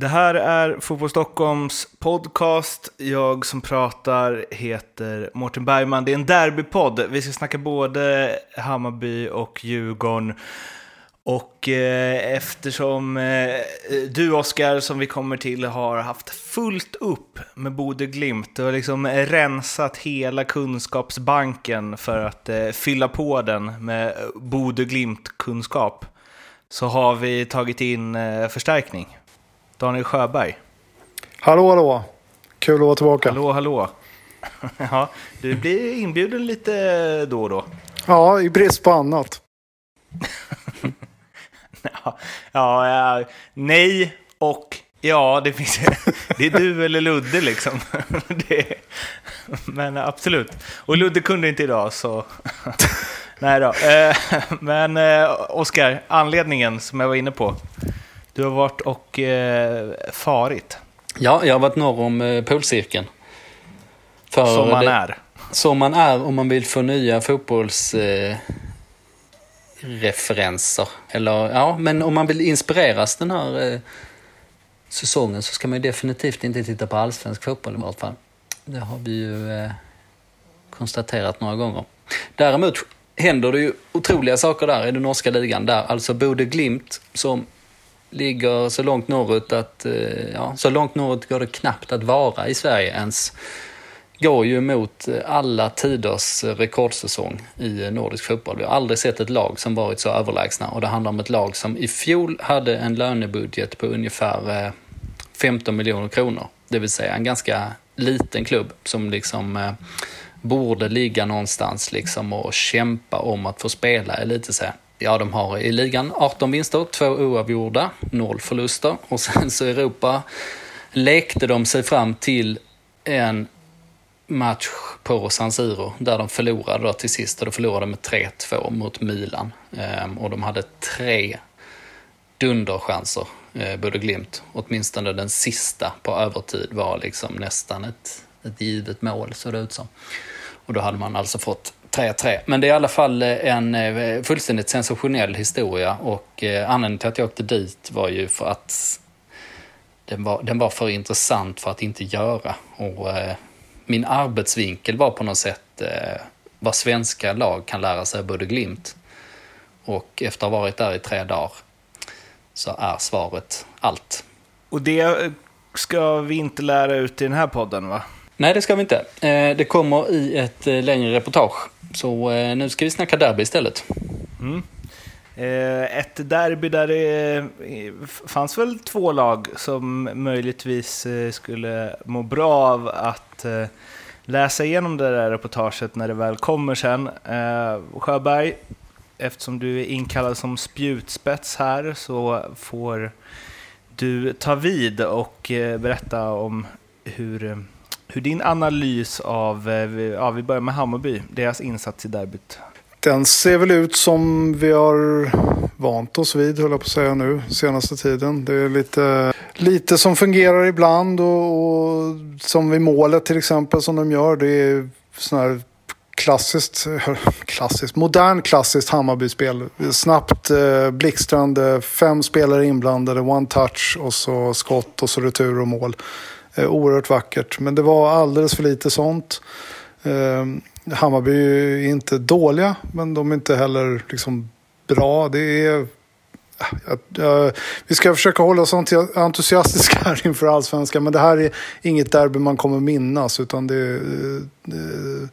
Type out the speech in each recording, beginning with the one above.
Det här är Fotboll Stockholms podcast. Jag som pratar heter Mårten Bergman. Det är en derbypodd. Vi ska snacka både Hammarby och Djurgården. Och eh, eftersom eh, du Oskar, som vi kommer till, har haft fullt upp med Bode Glimt och liksom rensat hela kunskapsbanken för att eh, fylla på den med Bode Glimt-kunskap, så har vi tagit in eh, förstärkning. Daniel Sjöberg. Hallå, hallå! Kul att vara tillbaka. Hallå, hallå. ja, du blir inbjuden lite då och då. Ja, i brist på annat. ja, ja, nej och ja, det finns Det är du eller Ludde liksom. det, men absolut. Och Ludde kunde inte idag, så... nej då. Eh, men eh, Oskar, anledningen som jag var inne på. Du har varit och eh, farit. Ja, jag har varit norr om eh, polcirkeln. För som man det, är. Som man är om man vill få nya fotbollsreferenser. Eh, Eller ja, men om man vill inspireras den här eh, säsongen så ska man ju definitivt inte titta på allsvensk fotboll i vart fall. Det har vi ju eh, konstaterat några gånger. Däremot händer det ju otroliga saker där i den norska ligan. Där alltså Bode Glimt som ligger så långt norrut att, eh, ja, så långt norrut går det knappt att vara i Sverige ens. Går ju mot eh, alla tiders rekordsäsong i eh, nordisk fotboll. Vi har aldrig sett ett lag som varit så överlägsna och det handlar om ett lag som i fjol hade en lönebudget på ungefär 15 miljoner kronor. Det vill säga en ganska liten klubb som liksom borde ligga någonstans liksom och kämpa om att få spela elitserien ja, de har i ligan 18 vinster, 2 oavgjorda, 0 förluster. Och sen så i Europa lekte de sig fram till en match på San Siro där de förlorade då till sist. Och de förlorade med 3-2 mot Milan. Ehm, och de hade tre dunderchanser, eh, både Glimt. Åtminstone den sista på övertid var liksom nästan ett, ett givet mål, så det ut som. Och då hade man alltså fått 3-3. Men det är i alla fall eh, en eh, fullständigt sensationell historia och eh, anledningen till att jag åkte dit var ju för att den var, den var för intressant för att inte göra. Och min arbetsvinkel var på något sätt vad svenska lag kan lära sig av både Glimt. Och efter att ha varit där i tre dagar så är svaret allt. Och det ska vi inte lära ut i den här podden va? Nej, det ska vi inte. Det kommer i ett längre reportage så eh, nu ska vi snacka derby istället. Mm. Eh, ett derby där det eh, fanns väl två lag som möjligtvis eh, skulle må bra av att eh, läsa igenom det där reportaget när det väl kommer sen. Eh, Sjöberg, eftersom du är inkallad som spjutspets här så får du ta vid och eh, berätta om hur hur din analys av, eh, ja vi börjar med Hammarby, deras insats i derbyt. Den ser väl ut som vi har vant oss vid, höll jag på att säga nu, senaste tiden. Det är lite, lite som fungerar ibland och, och som vid målet till exempel som de gör. Det är sån här klassiskt, klassiskt, modern klassiskt Hammarby-spel. Snabbt, eh, blixtrande, fem spelare inblandade, one touch och så skott och så retur och mål. Eh, oerhört vackert. Men det var alldeles för lite sånt. Eh, Hammarby är inte dåliga, men de är inte heller liksom bra. Det är... Eh, eh, vi ska försöka hålla oss entusiastiska här inför allsvenskan. Men det här är inget derby man kommer minnas. Utan det är, det är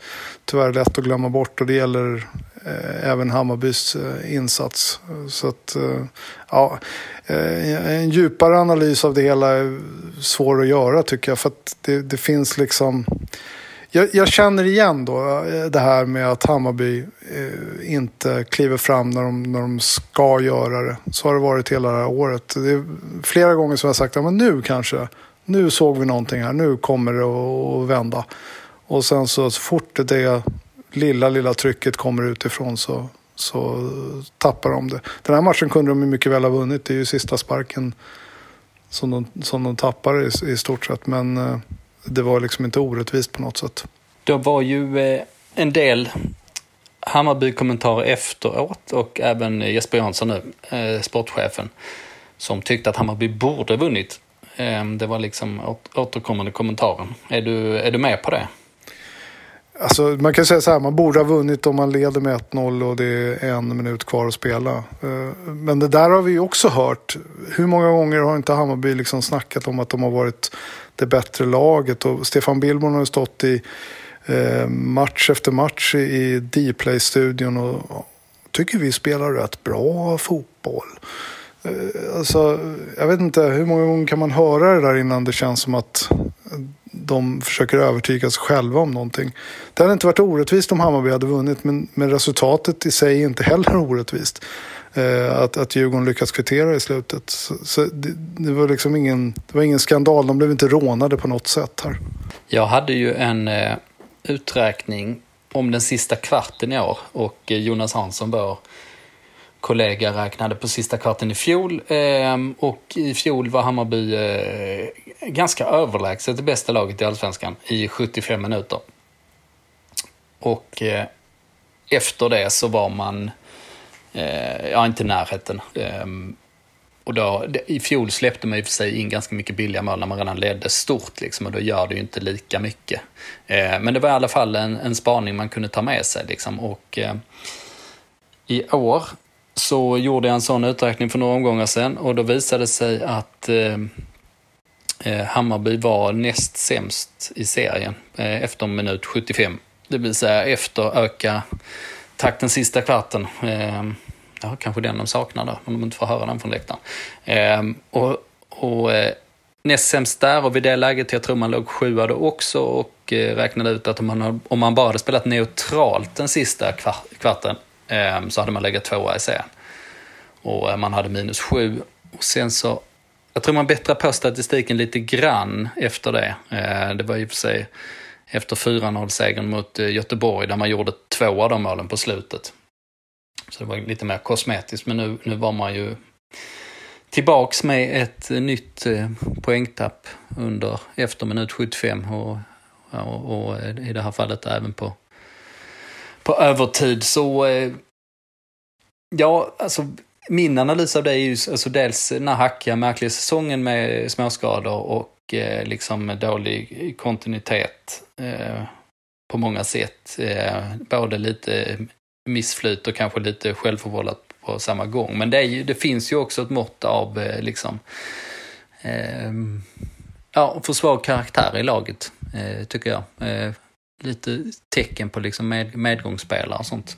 tyvärr lätt att glömma bort. Och det gäller eh, även Hammarbys eh, insats. Så att, eh, ja, Eh, en djupare analys av det hela är svår att göra tycker jag. För att det, det finns liksom... Jag, jag, känner igen då eh, det här med att Hammarby eh, inte kliver fram när de, när de ska göra det. Så har det varit hela det här året. Det är flera gånger som jag har sagt att ja, nu kanske, nu såg vi någonting här, nu kommer det att vända. Och sen så, så fort det lilla, lilla trycket kommer utifrån så, så tappar de det. Den här matchen kunde de mycket väl ha vunnit. Det är ju sista sparken som de, som de tappar i, i stort sett. Men eh, det var liksom inte orättvist på något sätt. Det var ju eh, en del Hammarby-kommentarer efteråt och även Jesper Jansson nu, eh, sportchefen, som tyckte att Hammarby borde vunnit ehm, Det var liksom återkommande kommentaren. Är du, är du med på det? Alltså, man kan säga så här, man borde ha vunnit om man leder med 1-0 och det är en minut kvar att spela. Eh, men det där har vi ju också hört. Hur många gånger har inte Hammarby liksom snackat om att de har varit det bättre laget? Och Stefan Billborn har ju stått i eh, match efter match i- D-Play-studion och tycker vi spelar rätt bra fotboll. Eh, alltså, jag vet inte, hur många gånger kan man höra det där innan det känns som att de försöker övertyga sig själva om någonting. Det hade inte varit orättvist om Hammarby hade vunnit, men, men resultatet i sig är inte heller orättvist. Eh, att, att Djurgården lyckas kvittera i slutet. Så, så det, det, var liksom ingen, det var ingen skandal, de blev inte rånade på något sätt här. Jag hade ju en eh, uträkning om den sista kvarten i år och eh, Jonas Hansson, vår kollega, räknade på sista kvarten i fjol. Eh, och i fjol var Hammarby eh, ganska överlägset det bästa laget i Allsvenskan i 75 minuter. Och eh, efter det så var man, eh, ja inte i närheten. Eh, och då, det- I fjol släppte man i och för sig in ganska mycket billiga mål när man redan ledde stort liksom, och då gör det ju inte lika mycket. Eh, men det var i alla fall en, en spaning man kunde ta med sig. Liksom, och eh, I år så gjorde jag en sån uträkning för några omgångar sedan och då visade det sig att eh, eh, Eh, Hammarby var näst sämst i serien eh, efter minut 75. Det vill säga efter öka takten sista kvarten. Eh, ja, kanske den de saknar då, om de inte får höra den från läktaren. Och och näst sämst där och vid det läget, jag tror man låg sjua då också och räknade ut att om man, om man bara hade spelat neutralt den sista kvarten så hade man legat tvåa i serien. Och man hade minus sju. Och sen så, jag tror man bättrar på statistiken lite grann efter det. Eh, det var i och för sig efter 4-0-segern mot eh, Göteborg där man gjorde två av de målen på slutet. Så det var lite mer kosmetiskt, men nu, nu var man ju tillbaks med ett eh, nytt poängtapp under, efter minut 75 och, och, och i det här fallet även på, på övertid. Så ja, alltså min analys av det är ju alltså dels den här hackiga, märkliga säsongen med småskador och eh, liksom dålig kontinuitet eh, på många sätt. Eh, både lite missflyt och kanske lite självförvållat på samma gång. Men det, är ju, det finns ju också ett mått av eh, liksom, eh, ja, för svag karaktär i laget, eh, tycker jag. Eh, lite tecken på liksom med, medgångsspelare och sånt.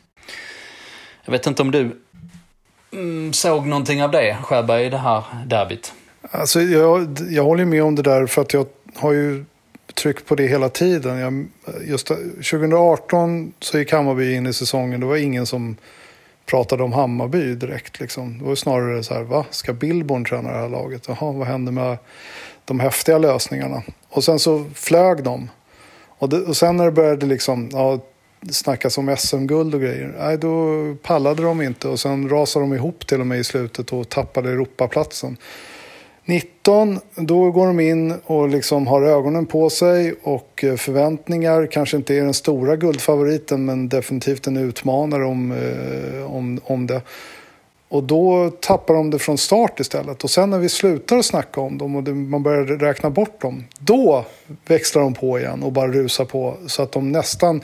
Jag vet inte om du Mm, såg någonting av det, Sjöberg, i det här derbyt? Alltså, jag, jag håller med om det där för att jag har ju tryckt på det hela tiden. Jag, just 2018 så gick Hammarby in i säsongen. Det var ingen som pratade om Hammarby direkt. Liksom. Det var snarare så här, va? Ska Billborn träna det här laget? Jaha, vad händer med de häftiga lösningarna? Och sen så flög de. Och, det, och sen när det började liksom, ja, snackas om SM-guld och grejer. Nej, då pallade de inte och sen rasade de ihop till och med i slutet och tappade Europaplatsen. 19, då går de in och liksom har ögonen på sig och eh, förväntningar. Kanske inte är den stora guldfavoriten men definitivt en utmanare om, eh, om, om det. Och då tappar de det från start istället. Och sen när vi slutar snacka om dem och man börjar räkna bort dem. Då växlar de på igen och bara rusar på. Så att de nästan...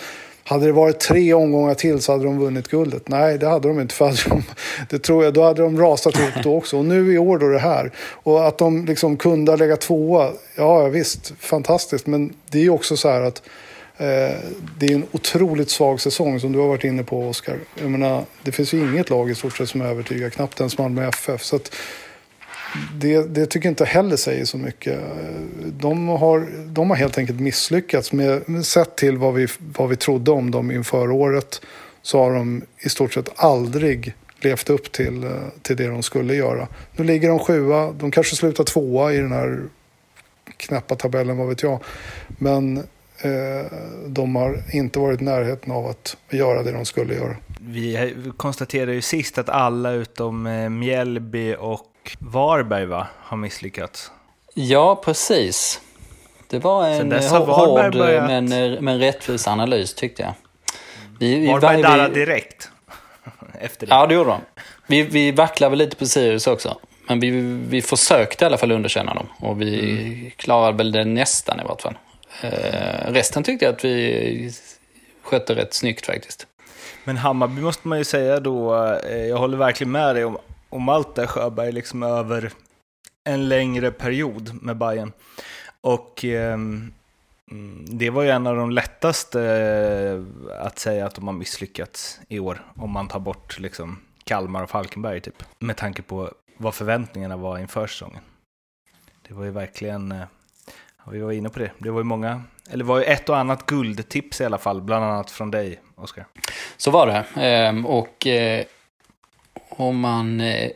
Hade det varit tre omgångar till så hade de vunnit guldet. Nej, det hade de inte. För hade de, det tror jag, då hade de rasat ihop då också. Och nu i år då det här. Och att de liksom kunde ha legat tvåa. Ja, ja, visst, fantastiskt. Men det är ju också så här att eh, det är en otroligt svag säsong som du har varit inne på, Oskar. Jag menar, det finns ju inget lag i stort sett som övertygar, knappt ens Malmö FF. Så att det, det tycker jag inte heller säger så mycket. De har, de har helt enkelt misslyckats. Med, sett till vad vi, vad vi trodde om dem inför året så har de i stort sett aldrig levt upp till, till det de skulle göra. Nu ligger de sjua, de kanske slutar tvåa i den här knäppa tabellen, vad vet jag. Men eh, de har inte varit i närheten av att göra det de skulle göra. Vi konstaterade ju sist att alla utom eh, Mjällby och Varberg va, har misslyckats. Ja, precis. Det var en hård börjat- men, eh, men rättvis analys tyckte jag. Vi, Varberg vi- darrade direkt efter det. Ja, det gjorde de. Vi, vi vacklar väl lite på Sirius också. men vi, vi försökte i alla fall underkänna dem och vi mm. klarade väl det nästan i vart fall. Eh, resten tyckte jag att vi skötte rätt snyggt faktiskt. Men Hammarby måste man ju säga då, eh, jag håller verkligen med dig om, om allt Sjöberg, liksom över en längre period med Bayern. Och eh, det var ju en av de lättaste eh, att säga att de har misslyckats i år, om man tar bort liksom Kalmar och Falkenberg typ. Med tanke på vad förväntningarna var inför säsongen. Det var ju verkligen, eh, vi var inne på det, det var ju många, eller det var ju ett och annat guldtips i alla fall, bland annat från dig, Oskar. Så var det, ehm, och eh, om man eh,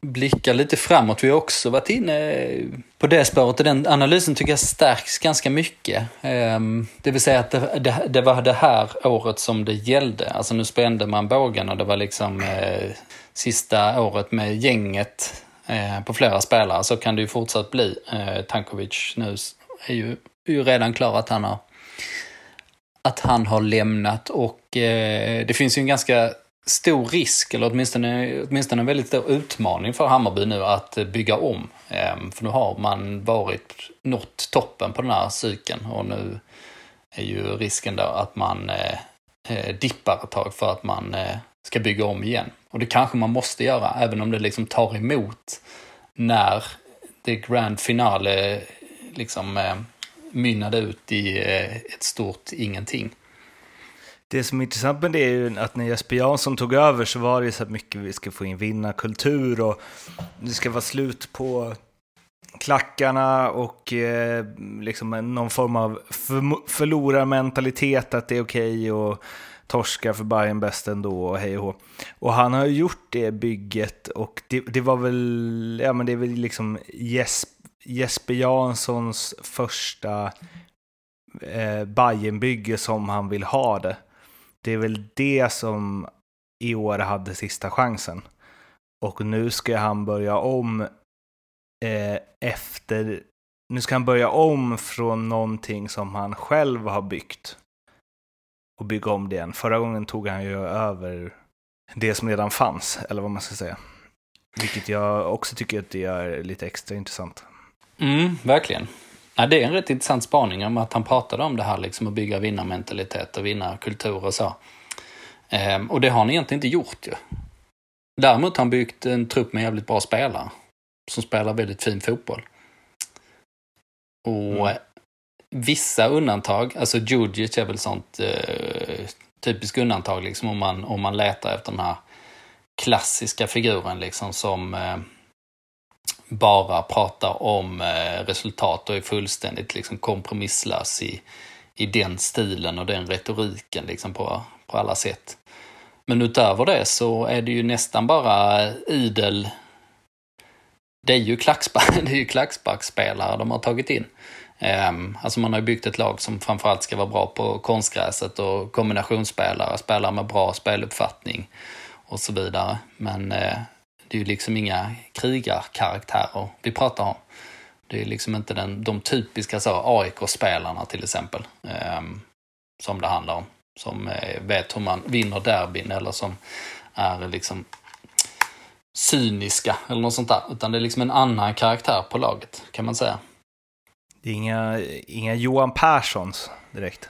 blickar lite framåt, vi har också varit inne på det spåret och den analysen tycker jag stärks ganska mycket. Ehm, det vill säga att det, det, det var det här året som det gällde, alltså nu spände man bågen och det var liksom eh, sista året med gänget eh, på flera spelare så kan det ju fortsatt bli. Eh, Tankovic nu är ju, är ju redan klar att han har att han har lämnat och eh, det finns ju en ganska stor risk, eller åtminstone, åtminstone en väldigt stor utmaning för Hammarby nu att bygga om. Ehm, för nu har man varit, nått toppen på den här cykeln och nu är ju risken då att man eh, eh dippar ett tag för att man eh, ska bygga om igen. Och det kanske man måste göra, även om det liksom tar emot när det grand finale liksom eh, mynnade ut i eh, ett stort ingenting. Det som är intressant med det är ju att när Jesper Jansson tog över så var det så mycket vi ska få in vinnarkultur och det ska vara slut på klackarna och eh, liksom någon form av för, förlorarmentalitet att det är okej okay och torska för Bayern bäst ändå och hej och hå. Och han har gjort det bygget och det, det var väl, ja men det är väl liksom Jesper, Jesper Janssons första eh, Bayernbygge som han vill ha det. Det är väl det som i år hade sista chansen. Och nu ska han börja om eh, efter, nu ska han börja om från någonting som han själv har byggt och bygga om det igen. Förra gången tog han ju över det som redan fanns, eller vad man ska säga. Vilket jag också tycker att det är lite extra intressant. Mm, verkligen. Ja, det är en rätt intressant spaning om att han pratade om det här liksom att bygga vinnarmentalitet och vinnarkultur och så. Ehm, och det har han egentligen inte gjort ju. Däremot har han byggt en trupp med jävligt bra spelare. Som spelar väldigt fin fotboll. Och mm vissa undantag, alltså Djurdjic är väl sånt eh, typiskt undantag liksom om man, om man letar efter den här klassiska figuren liksom som eh, bara pratar om eh, resultat och är fullständigt liksom kompromisslös i, i den stilen och den retoriken liksom på, på alla sätt. Men utöver det så är det ju nästan bara idel det är ju klacksparkspelare de har tagit in. Ehm, alltså man har ju byggt ett lag som framförallt ska vara bra på konstgräset och kombinationsspelare, spelare med bra speluppfattning och så vidare. Men eh, det är ju liksom inga krigarkaraktärer vi pratar om. Det är liksom inte den, de typiska AIK-spelarna till exempel, eh, som det handlar om. Som eh, vet hur man vinner derbyn eller som är liksom cyniska eller något sånt där. Utan det är liksom en annan karaktär på laget, kan man säga. Det är inga, inga Johan Perssons direkt.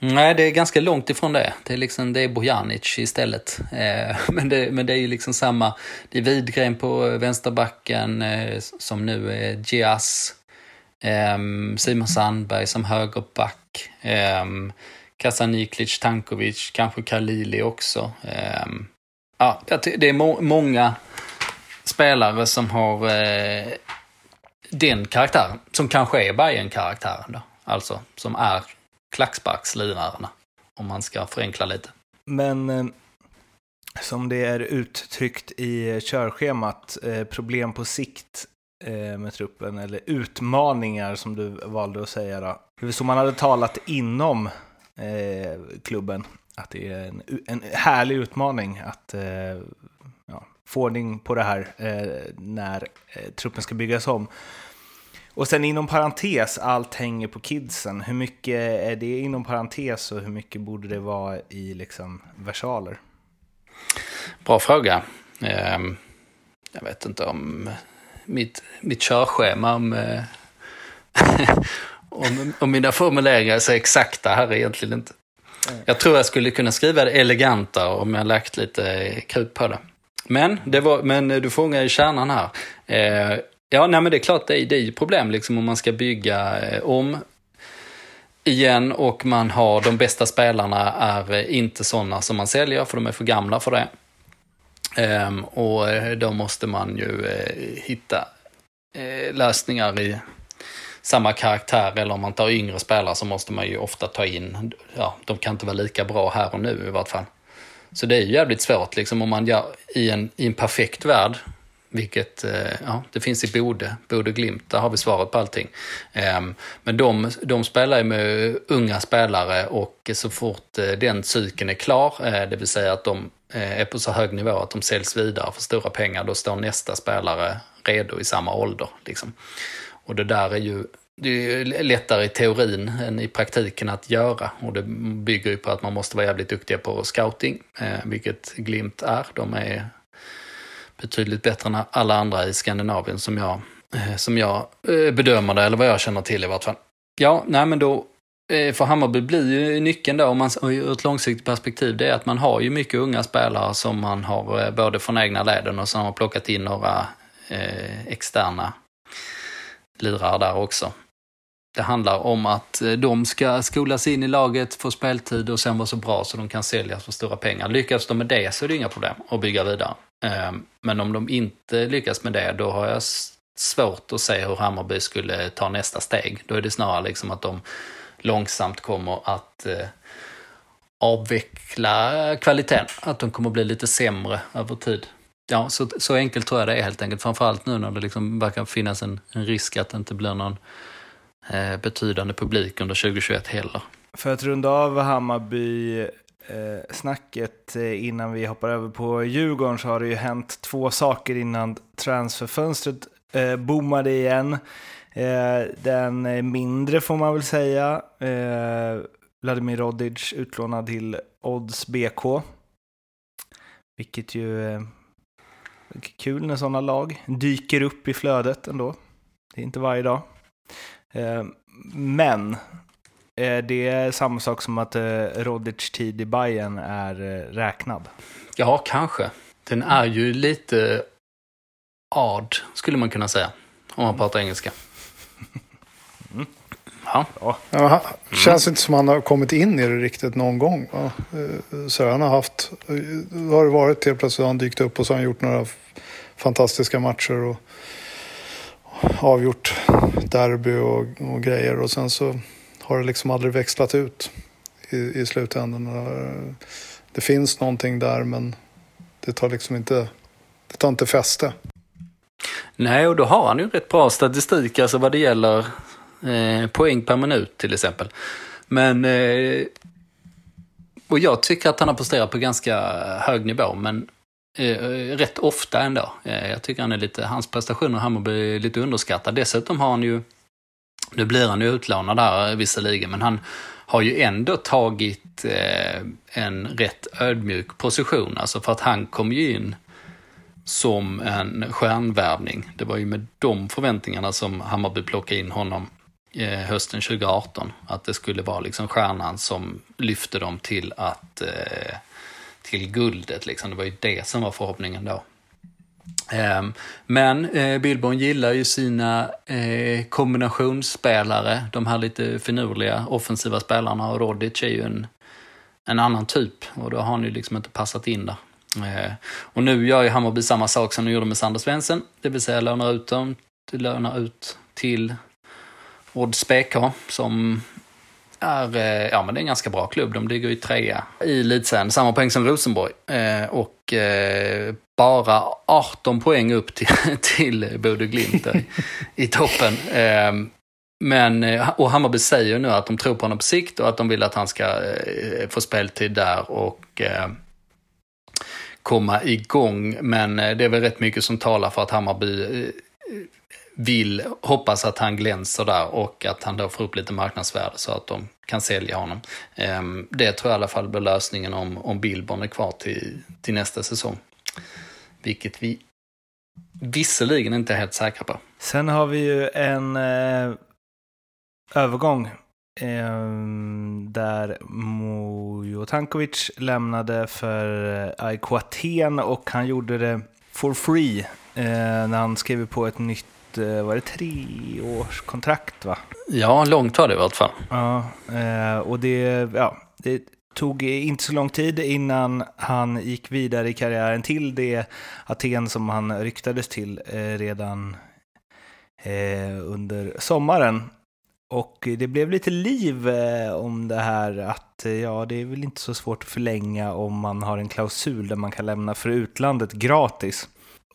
Nej, det är ganska långt ifrån det. Det är, liksom, det är Bojanic istället. Eh, men, det, men det är ju liksom samma. Det är Widgren på vänsterbacken eh, som nu är Gias. Eh, Simon Sandberg som högerback. Eh, Kasaniklic, Tankovic, kanske Kalili också. Eh, ja, det är må många spelare som har eh, den karaktären, som kanske är bayern karaktären då. Alltså, som är klacksparkslirarna, om man ska förenkla lite. Men eh, som det är uttryckt i körschemat, eh, problem på sikt eh, med truppen, eller utmaningar som du valde att säga då. Det var så man hade talat inom eh, klubben, att det är en, en härlig utmaning att eh, få ordning på det här eh, när truppen ska byggas om. Och sen inom parentes, allt hänger på kidsen. Hur mycket är det inom parentes och hur mycket borde det vara i liksom versaler? Bra fråga. Ehm, jag vet inte om mitt, mitt körschema, om, eh, om, om mina formuleringar är så exakta här egentligen inte. Jag tror jag skulle kunna skriva det elegantare om jag lagt lite krut på det. Men, det var, men du fångar ju kärnan här. Eh, Ja, nej men det är klart det är, det är ju problem liksom om man ska bygga eh, om igen och man har de bästa spelarna är eh, inte sådana som man säljer för de är för gamla för det. Ehm, och eh, då måste man ju eh, hitta eh, lösningar i samma karaktär eller om man tar yngre spelare så måste man ju ofta ta in, ja, de kan inte vara lika bra här och nu i vart fall. Så det är ju jävligt svårt liksom om man gör i en, i en perfekt värld, vilket eh, ja, det finns i Bode, Bode Glimt, där har vi svaret på allting. Ehm, men de, de spelar ju med unga spelare och så fort eh, den cykeln är klar, eh, det vill säga att de är på så hög nivå att de säljs vidare för stora pengar, då står nästa spelare redo i samma ålder. Liksom. Och det där är ju det är lättare i teorin än i praktiken att göra. Och det bygger ju på att man måste vara jävligt duktiga på scouting, vilket Glimt är. De är betydligt bättre än alla andra i Skandinavien som jag, eh, som jag eh, bedömer det, eller vad jag känner till i vart fall. Ja, nej men då, eh, för Hammarby blir ju nyckeln då, om man, ur ett långsiktigt perspektiv, det är att man har ju mycket unga spelare som man har både från egna leden och som har plockat in några eh, externa lirare där också. Det handlar om att de ska skolas in i laget, få speltid och sen vara så bra så de kan säljas för stora pengar. Lyckas de med det så är det inga problem att bygga vidare. Ehm, men om de inte lyckas med det, då har jag svårt att se hur Hammarby skulle ta nästa steg. Då är det snarare liksom att de långsamt kommer att eh, avveckla kvaliteten. Att de kommer bli lite sämre över tid. Ja, så, så enkelt tror jag det är helt enkelt. Framförallt nu när det liksom verkar finnas en, en risk att det inte blir någon eh, betydande publik under 2021 heller. För att runda av Hammarby Eh, snacket eh, innan vi hoppar över på Djurgården så har det ju hänt två saker innan transferfönstret eh, boomade igen. Eh, den eh, mindre får man väl säga. Eh, Vladimir Rodic utlånad till Odds BK. Vilket ju eh, kul när sådana lag dyker upp i flödet ändå. Det är inte varje dag. Eh, men det är samma sak som att eh, Rodic tid i Bayern är räknad. Ja, kanske. Den är ju lite odd, skulle man kunna säga. Om man pratar engelska. Mm. Ja. ja. känns inte som han har kommit in i det riktigt någon gång. Va? Så han har haft, har det varit helt plötsligt har han dykt upp och så har han gjort några fantastiska matcher. Och avgjort derby och, och grejer och sen så har det liksom aldrig växlat ut i, i slutändan. Det finns någonting där men det tar liksom inte, det tar inte fäste. Nej, och då har han ju rätt bra statistik alltså vad det gäller eh, poäng per minut till exempel. Men eh, och jag tycker att han har presterat på ganska hög nivå, men Eh, rätt ofta ändå. Eh, jag tycker han är lite, hans prestationer i Hammarby är lite underskattad. Dessutom har han ju, nu blir han ju utlånad där eh, visserligen, men han har ju ändå tagit eh, en rätt ödmjuk position. Alltså för att han kom ju in som en stjärnvärvning. Det var ju med de förväntningarna som Hammarby plockade in honom eh, hösten 2018. Att det skulle vara liksom stjärnan som lyfte dem till att eh, till guldet. Liksom. Det var ju det som var förhoppningen då. Ehm, men eh, Billborn gillar ju sina eh, kombinationsspelare, de här lite finurliga offensiva spelarna och Rodic är ju en, en annan typ och då har han ju liksom inte passat in där. Ehm, och nu gör ju Hammarby samma sak som de gjorde med Sander Svensson, det vill säga lånar ut dem, lånar ut till Odds BK som är, eh, ja, men det är en ganska bra klubb. De ligger i trea i elitserien, samma poäng som Rosenborg. Eh, och eh, bara 18 poäng upp till, till Bodö Glimt i toppen. Eh, men, eh, och Hammarby säger nu att de tror på honom på sikt och att de vill att han ska eh, få speltid där och eh, komma igång. Men det är väl rätt mycket som talar för att Hammarby vill, hoppas att han glänser där och att han då får upp lite marknadsvärde så att de kan sälja honom. Ehm, det tror jag i alla fall blir lösningen om, om Billborn är kvar till, till nästa säsong. Vilket vi visserligen inte är helt säkra på. Sen har vi ju en eh, övergång eh, där Mojo Tankovic lämnade för eh, AIK Aten och han gjorde det for free eh, när han skrev på ett nytt, eh, var det treårskontrakt va? Ja, långt var det i vart fall. Ja, eh, och det, ja, det tog inte så lång tid innan han gick vidare i karriären till det Aten som han ryktades till eh, redan under sommaren. Och det blev lite liv om det här att ja, det är väl inte så svårt att förlänga om man har en klausul där man kan lämna för utlandet gratis.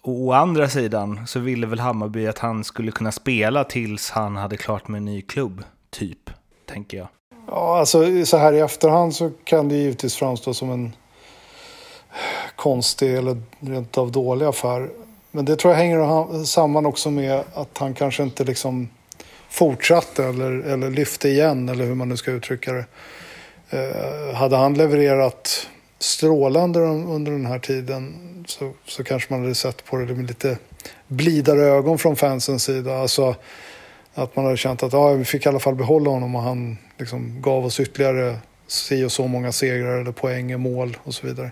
Och å andra sidan så ville väl Hammarby att han skulle kunna spela tills han hade klart med en ny klubb, typ, tänker jag. Ja, alltså så här i efterhand så kan det givetvis framstå som en konstig eller rent av dålig affär. Men det tror jag hänger samman också med att han kanske inte liksom fortsatte eller, eller lyfte igen eller hur man nu ska uttrycka det. Eh, hade han levererat strålande under den här tiden så, så kanske man hade sett på det med lite blidare ögon från fansens sida. Alltså att man hade känt att ja, vi fick i alla fall behålla honom och han liksom gav oss ytterligare si och så många segrar eller poäng, mål och så vidare.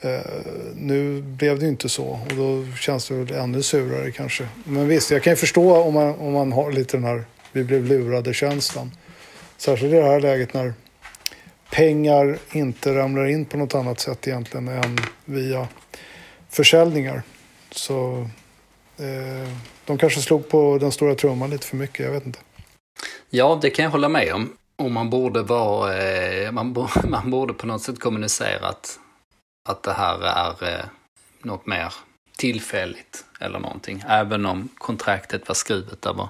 Eh, nu blev det ju inte så och då känns det väl ännu surare kanske. Men visst, jag kan ju förstå om man, om man har lite den här vi blev lurade-känslan. Särskilt i det här läget när pengar inte ramlar in på något annat sätt egentligen än via försäljningar. Så eh, de kanske slog på den stora trumman lite för mycket, jag vet inte. Ja, det kan jag hålla med om. Och man borde vara, eh, man, bo, man borde på något sätt kommunicera att, att det här är eh, något mer tillfälligt eller någonting. Även om kontraktet var skrivet över,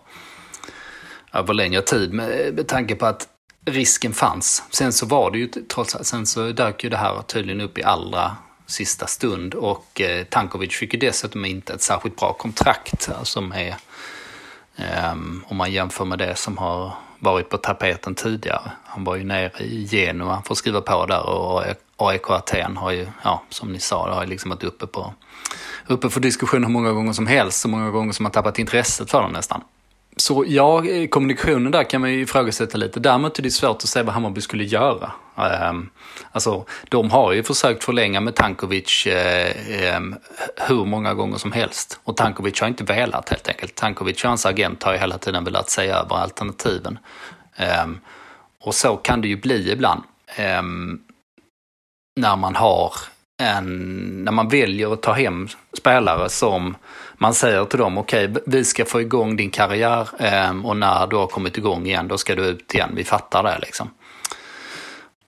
över längre tid med, med tanke på att risken fanns. Sen så var det ju trots allt, sen så dök ju det här tydligen upp i allra sista stund och eh, Tankovic fick ju dessutom inte ett särskilt bra kontrakt eh, som är, eh, om man jämför med det som har varit på tapeten tidigare. Han var ju nere i Genua för att skriva på där och AIK Aten har ju, ja som ni sa, det har ju liksom varit uppe på uppe för diskussion hur många gånger som helst, så många gånger som man tappat intresset för dem nästan. Så ja, kommunikationen där kan man ju ifrågasätta lite. Däremot är det svårt att se vad Hammarby skulle göra. Um, alltså, de har ju försökt förlänga med Tankovic um, hur många gånger som helst. Och Tankovic har inte velat helt enkelt. Tankovic och hans agent har ju hela tiden velat se över alternativen. Um, och så kan det ju bli ibland. när man har en, när man väljer att ta hem spelare som man säger till dem, okej, okay, vi ska få igång din karriär eh, och när du har kommit igång igen, då ska du ut igen. Vi fattar det liksom.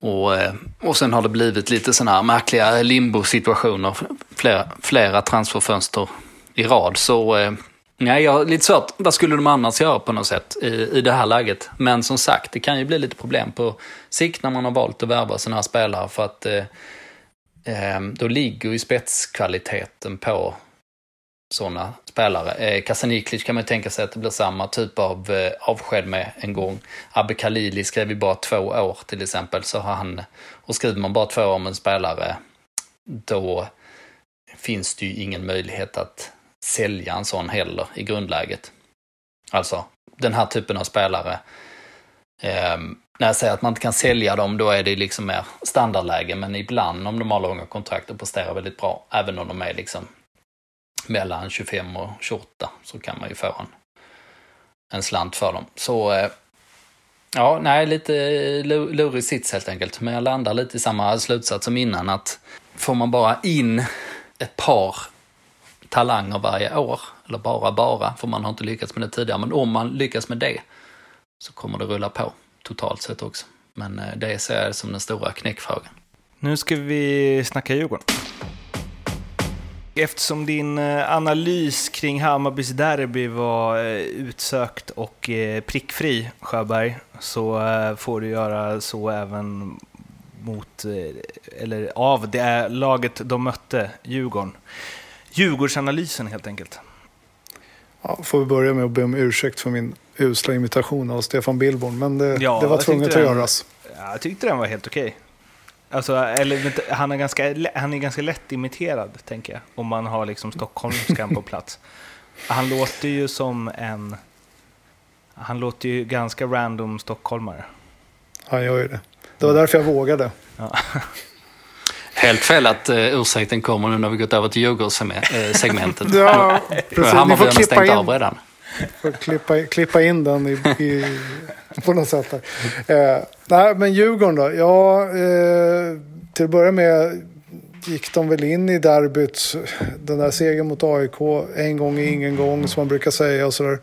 Och, eh, och sen har det blivit lite sådana här märkliga limbo-situationer, flera, flera transferfönster i rad. Så eh, nej, jag har lite svårt. Vad skulle de annars göra på något sätt i, i det här läget? Men som sagt, det kan ju bli lite problem på sikt när man har valt att värva sådana här spelare för att eh Ehm, då ligger ju spetskvaliteten på sådana spelare. Eh, Kasaniklic kan man tänka sig att det blir samma typ av eh, avsked med en gång. Abbe Khalili skrev ju bara två år till exempel. Så har han, och skriver man bara två år om en spelare, då finns det ju ingen möjlighet att sälja en sån heller i grundläget. Alltså, den här typen av spelare. Eh, när jag säger att man inte kan sälja dem, då är det liksom mer standardläge. Men ibland om de har långa kontrakt och presterar väldigt bra, även om de är liksom mellan 25 och 28 så kan man ju få en, en slant för dem. Så eh, ja, nej, lite eh, lurig sits helt enkelt. Men jag landar lite i samma slutsats som innan att får man bara in ett par talanger varje år, eller bara bara, för man har inte lyckats med det tidigare, men om man lyckas med det så kommer det rulla på totalt sett också. Men eh, det ser jag som den stora knäckfrågan. Nu ska vi snacka Djurgården. Eftersom din eh, analys kring Hammarbys derby var eh, utsökt och prickfri, Sjöberg, så får du göra så även mot, eller av det laget de mötte, Djurgården. Djurgårdsanalysen helt enkelt. Ja, får vi börja med att be om ursäkt för min usla imitation av Stefan Billborn, men det, ja, det var tvunget att den, göras. Jag tyckte den var helt okej. Alltså, eller, han, är ganska, han är ganska lättimiterad, tänker jag, om man har liksom stockholmskan på plats. Han låter ju som en... Han låter ju ganska random stockholmare. Han gör ju det. Det var därför jag vågade. Ja. Helt fel att uh, ursäkten kommer nu när vi gått över till Djurgårdssegmentet. ja, precis. Hammarbyarna stängt in, av redan. Får klippa, klippa in den i, i, på något sätt. Eh, nej, men Djurgården då? Ja, eh, till att börja med gick de väl in i derbyt, den där segern mot AIK, en gång är ingen gång som man brukar säga och sådär.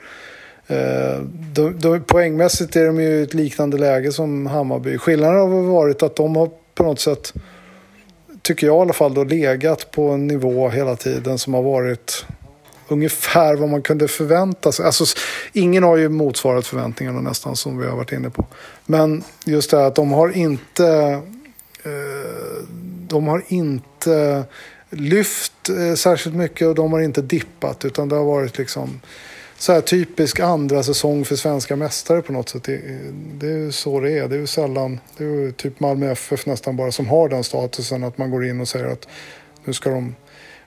Eh, de, de, poängmässigt är de ju i ett liknande läge som Hammarby. Skillnaden har varit att de har på något sätt, tycker jag i alla fall, då, legat på en nivå hela tiden som har varit ungefär vad man kunde förvänta sig. Alltså, ingen har ju motsvarat förväntningarna nästan som vi har varit inne på. Men just det här att de har inte... Eh, de har inte lyft eh, särskilt mycket och de har inte dippat utan det har varit liksom så här typisk andra säsong för svenska mästare på något sätt. Det, det är ju så det är. Det är ju sällan, det är ju typ Malmö FF nästan bara som har den statusen att man går in och säger att nu ska de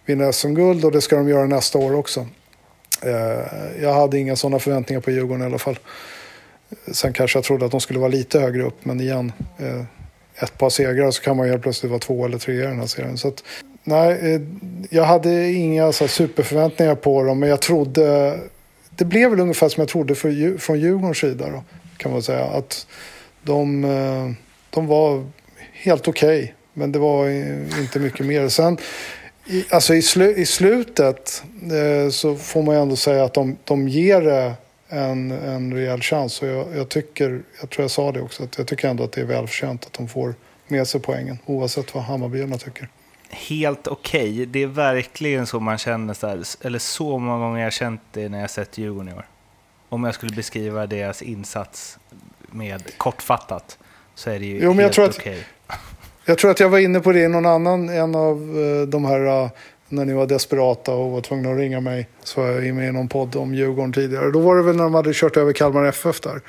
vinna SM-guld och det ska de göra nästa år också. Eh, jag hade inga sådana förväntningar på Djurgården i alla fall. Sen kanske jag trodde att de skulle vara lite högre upp, men igen, eh, ett par segrar så kan man helt plötsligt vara två eller tre i den här serien. Så att, nej, eh, jag hade inga så superförväntningar på dem, men jag trodde... Det blev väl ungefär som jag trodde för, från Djurgårdens sida då, kan man säga. Att de, eh, de var helt okej, okay, men det var inte mycket mer. Sen i, alltså i, slu, i slutet eh, så får man ju ändå säga att de, de ger det en, en rejäl chans. Och jag, jag, tycker, jag tror jag sa det också, att jag tycker ändå att det är välförtjänt att de får med sig poängen. Oavsett vad Hammarbyarna tycker. Helt okej. Okay. Det är verkligen så man känner, så här, eller så många gånger jag känt det när jag sett Djurgården i år. Om jag skulle beskriva deras insats med kortfattat så är det ju jo, helt okej. Okay. Jag tror att jag var inne på det i någon annan, en av eh, de här, eh, när ni var desperata och var tvungna att ringa mig. Så var jag med i någon podd om Djurgården tidigare. Då var det väl när de hade kört över Kalmar FF där.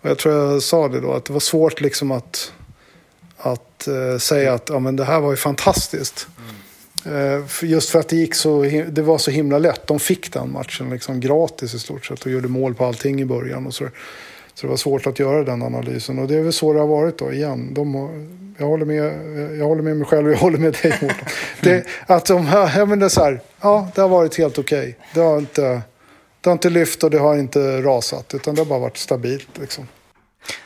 Och jag tror jag sa det då, att det var svårt liksom att, att uh, säga att ja, men det här var ju fantastiskt. Mm. Uh, just för att det, gick så, det var så himla lätt. De fick den matchen liksom gratis i stort sett och gjorde mål på allting i början. Och så så det var svårt att göra den analysen. Och det är väl så det har varit då igen. De, jag håller med, jag håller med mig själv och jag håller med dig Mårten. Det, att de, ja, men det, är så här, ja, det har varit helt okej. Okay. Det, har inte, det har inte lyft och det har inte rasat. Utan det har bara varit stabilt. Liksom.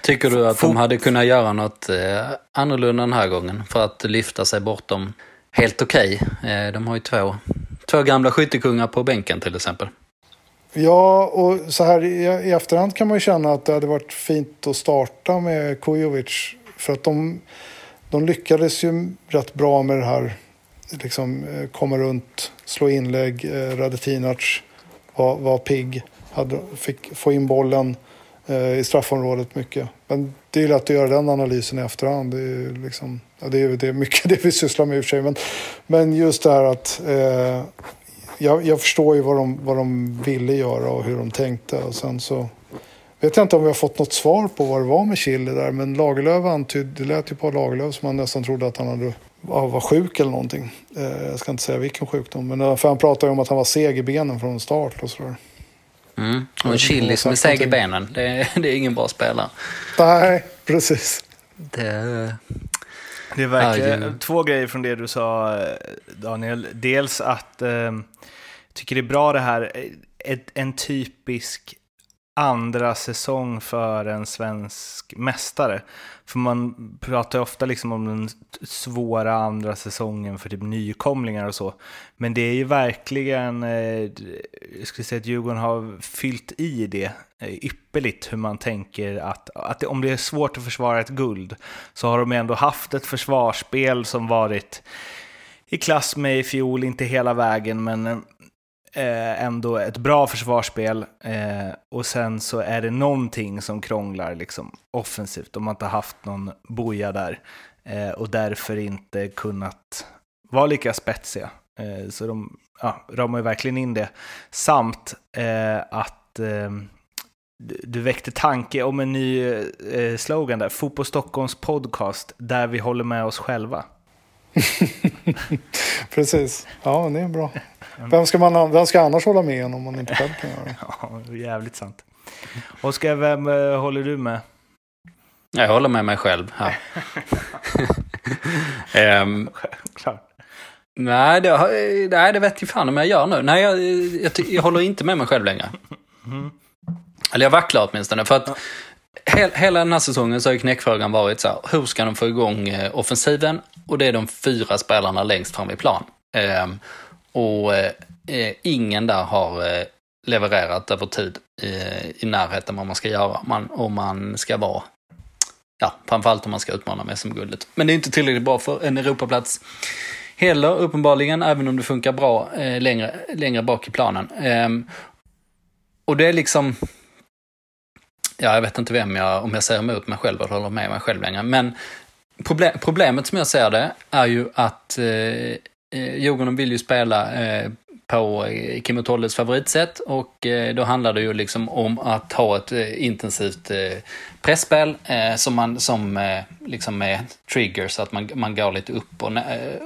Tycker du att de hade kunnat göra något eh, annorlunda den här gången? För att lyfta sig bortom helt okej. Okay. Eh, de har ju två, två gamla skyttekungar på bänken till exempel. Ja, och så här i, i efterhand kan man ju känna att det hade varit fint att starta med Kujovic. För att de, de lyckades ju rätt bra med det här, liksom eh, komma runt, slå inlägg. Eh, Radetinac var, var pigg, hade, fick få in bollen eh, i straffområdet mycket. Men det är lätt att göra den analysen i efterhand. Det är, liksom, ja, det är, det är mycket det vi sysslar med i och för sig. Men, men just det här att eh, jag, jag, förstår ju vad de, vad de ville göra och hur de tänkte. Och sen så vet jag inte om vi har fått något svar på vad det var med Chile där. Men Lagerlöf antydde, det lät ju på Lagerlöf som man nästan trodde att han hade, var sjuk eller någonting. Eh, jag ska inte säga vilken sjukdom. Men eh, för han pratade ju om att han var seg i benen från start och sådär. Mm. Och Chili som är seg i benen, det är, det är ingen bra spelare. Nej, precis. Det... Det verkar, två grejer från det du sa Daniel. Dels att eh, tycker det är bra det här, ett, en typisk andra säsong för en svensk mästare. För man pratar ju ofta liksom om den svåra andra säsongen för typ nykomlingar och så. Men det är ju verkligen, eh, jag skulle säga att Djurgården har fyllt i det eh, ypperligt hur man tänker att, att det, om det är svårt att försvara ett guld så har de ändå haft ett försvarsspel som varit i klass med i fjol, inte hela vägen, men eh, eh, ändå ett bra försvarsspel eh, och sen så är det någonting som krånglar liksom, offensivt. De har inte haft någon boja där eh, och därför inte kunnat vara lika spetsiga. Eh, så de ja, ramar ju verkligen in det. Samt eh, att eh, du väckte tanke om en ny eh, slogan där. Fotboll Stockholms podcast, där vi håller med oss själva. Precis, ja det är bra. Vem ska, man, vem ska annars hålla med en om man inte själv kan göra det? Ja, jävligt sant. Oskar, vem eh, håller du med? Jag håller med mig själv här. um, Klart. nej, det, nej, det vet jag fan om jag gör nu. Nej, jag, jag, jag håller inte med mig själv längre. Eller jag vacklar åtminstone. För att he, hela den här säsongen så har ju knäckfrågan varit så här, hur ska de få igång eh, offensiven? Och det är de fyra spelarna längst fram i plan. Ehm, och eh, eh, ingen där har eh, levererat över tid eh, i närheten vad man ska göra. Man, om man ska vara, ja, framförallt om man ska utmana med SM-guldet. Men det är inte tillräckligt bra för en Europaplats heller, uppenbarligen, även om det funkar bra eh, längre, längre bak i planen. Ehm, och det är liksom, ja, jag vet inte vem jag, om jag säger emot mig själv eller håller med mig själv längre, men problemet som jag ser det är ju att eh, eh Djurgården vill ju spela eh, på eh, Kim och Tolles favoritsätt och eh, då handlar det ju liksom om att ha ett eh, intensivt pressspel som, man, som liksom är trigger så att man, man går lite upp och,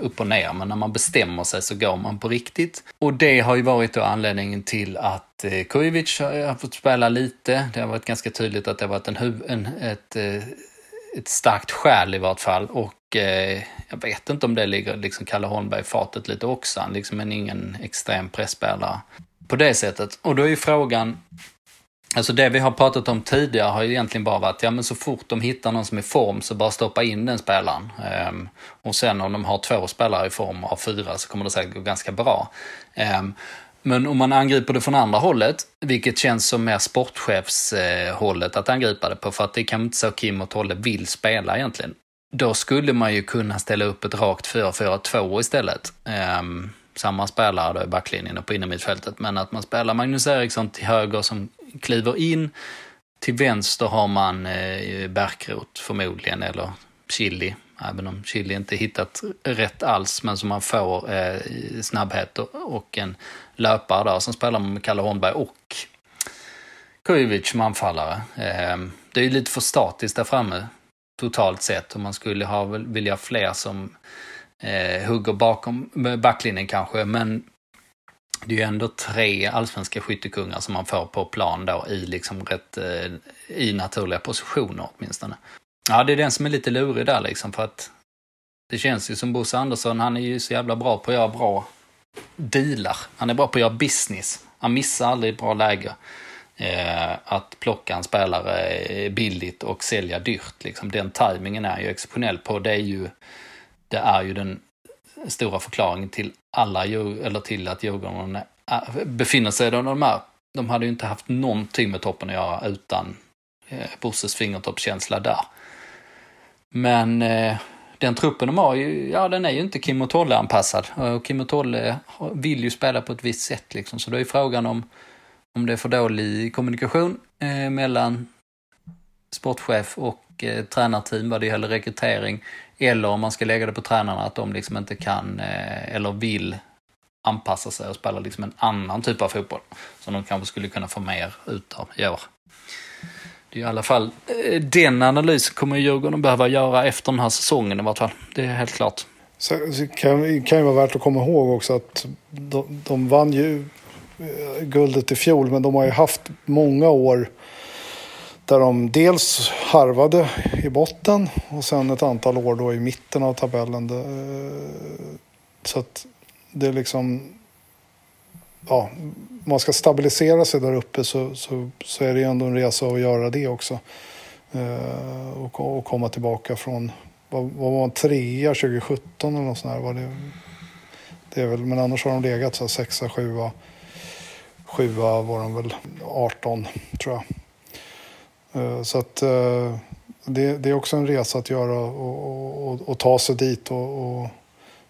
upp och ner. Men när man bestämmer sig så går man på riktigt. Och det har ju varit då anledningen till att Kujovic har fått spela lite. Det har varit ganska tydligt att det har varit en, en, ett ett starkt skäl i vart fall. Och eh, jag vet inte om det ligger liksom Kalle Holmberg i fatet lite också. Han liksom är ingen extrem pressspelare på det sättet. Och då är ju frågan, alltså det vi har pratat om tidigare har ju egentligen bara varit, ja men så fort de hittar någon som är i form så bara stoppa in den spelaren. Ehm, och sen om de har två spelare i form av fyra så kommer det säkert gå ganska bra. Ehm, men om man angriper det från andra hållet, vilket känns som mer sportchefshållet att angripa det på, för att det kan inte så Kim och Tolle vill spela egentligen. Då skulle man ju kunna ställa upp ett rakt 4-4-2 istället. Um, samma spelare då i backlinjen och på innermittfältet, men att man spelar Magnus Eriksson till höger som kliver in. Till vänster har man eh, Bärkroth förmodligen, eller Chili även om Chili inte hittat rätt alls, men som man får eh, snabbhet och, och en löpare där. Sen spelar man med Kalle Holmberg och Kujovic som anfallare. Ehm, det är ju lite för statiskt där framme totalt sett och man skulle ha, vilja ha fler som eh, hugger bakom eh, backlinjen kanske, men det är ju ändå tre allsvenska skyttekungar som man får på plan då i liksom rätt, eh, i naturliga positioner åtminstone. Ja, det är den som är lite lurig där liksom för att det känns ju som Bosse Andersson, han är ju så jävla bra på att göra bra dealar. Han är bra på att göra business. Han missar aldrig bra läge. Eh, att plocka en spelare eh, billigt och sälja dyrt. Liksom. Den tajmingen är ju exceptionell på. Det är ju, det är ju den stora förklaringen till alla, eller till att Djurgården eh, befinner sig där de är. De hade ju inte haft någonting med toppen att göra utan eh, Bosses fingertoppskänsla där. Men eh, den truppen de har, ja den är ju inte Kim och Tolle-anpassad. Och Kim och Tolle vill ju spela på ett visst sätt liksom. Så då är frågan om, om det är för dålig kommunikation eh, mellan sportchef och eh, tränarteam vad det gäller rekrytering. Eller om man ska lägga det på tränarna att de liksom inte kan eh, eller vill anpassa sig och spela liksom en annan typ av fotboll. Som de kanske skulle kunna få mer utav i år. I alla fall eh, den analysen kommer Djurgården behöva göra efter den här säsongen i vart fall. Det är helt klart. Så, så kan, kan ju vara värt att komma ihåg också att de, de vann ju eh, guldet i fjol men de har ju haft många år där de dels harvade i botten och sen ett antal år då i mitten av tabellen. Eh, så att det är liksom ja, man ska stabilisera sig där uppe så, så, så är det ju ändå en resa att göra det också. Eh, och, och, komma tillbaka från, vad, vad var man, trea 2017 eller något sånt här. Var det, det är väl, men annars har de legat så här sexa, sjua, sjua var de väl 18 tror jag. Eh, så att eh, det, det, är också en resa att göra och, och, och ta sig dit. Och,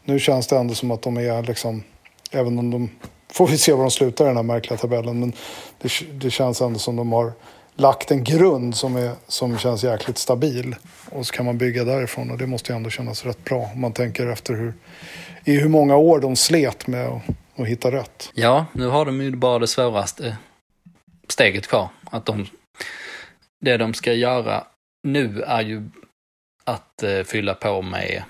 nu känns det ändå som att de är liksom, även om de får vi se var de slutar i den här märkliga tabellen. Men det, det känns ändå som de har lagt en grund som, är, som känns jäkligt stabil. Och så kan man bygga därifrån och det måste ju ändå kännas rätt bra. Om man tänker efter hur, i hur många år de slet med att, att hitta rätt. Ja, nu har de ju bara det svåraste steget kvar. Att de det de ska göra nu är ju att eh, fylla på med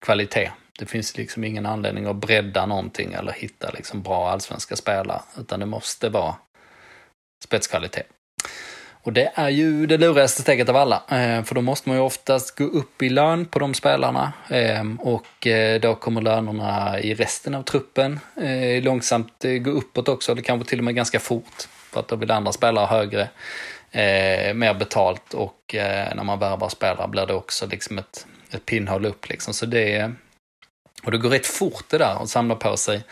kvalitet. Det finns liksom ingen anledning att bredda någonting eller hitta liksom bra allsvenska spelare, utan det måste vara spetskvalitet. Och det är ju det lurigaste steget av alla, eh, för då måste man ju oftast gå upp i lön på de spelarna eh, och eh, då kommer lönerna i resten av truppen långsamt gå uppåt också, eller kanske till och med ganska fort, för att då vill andra spelare högre, mer betalt och när man värvar spelare blir det också liksom ett, ett pinnhål upp liksom. Så det, och det går rätt fort det där att samla på sig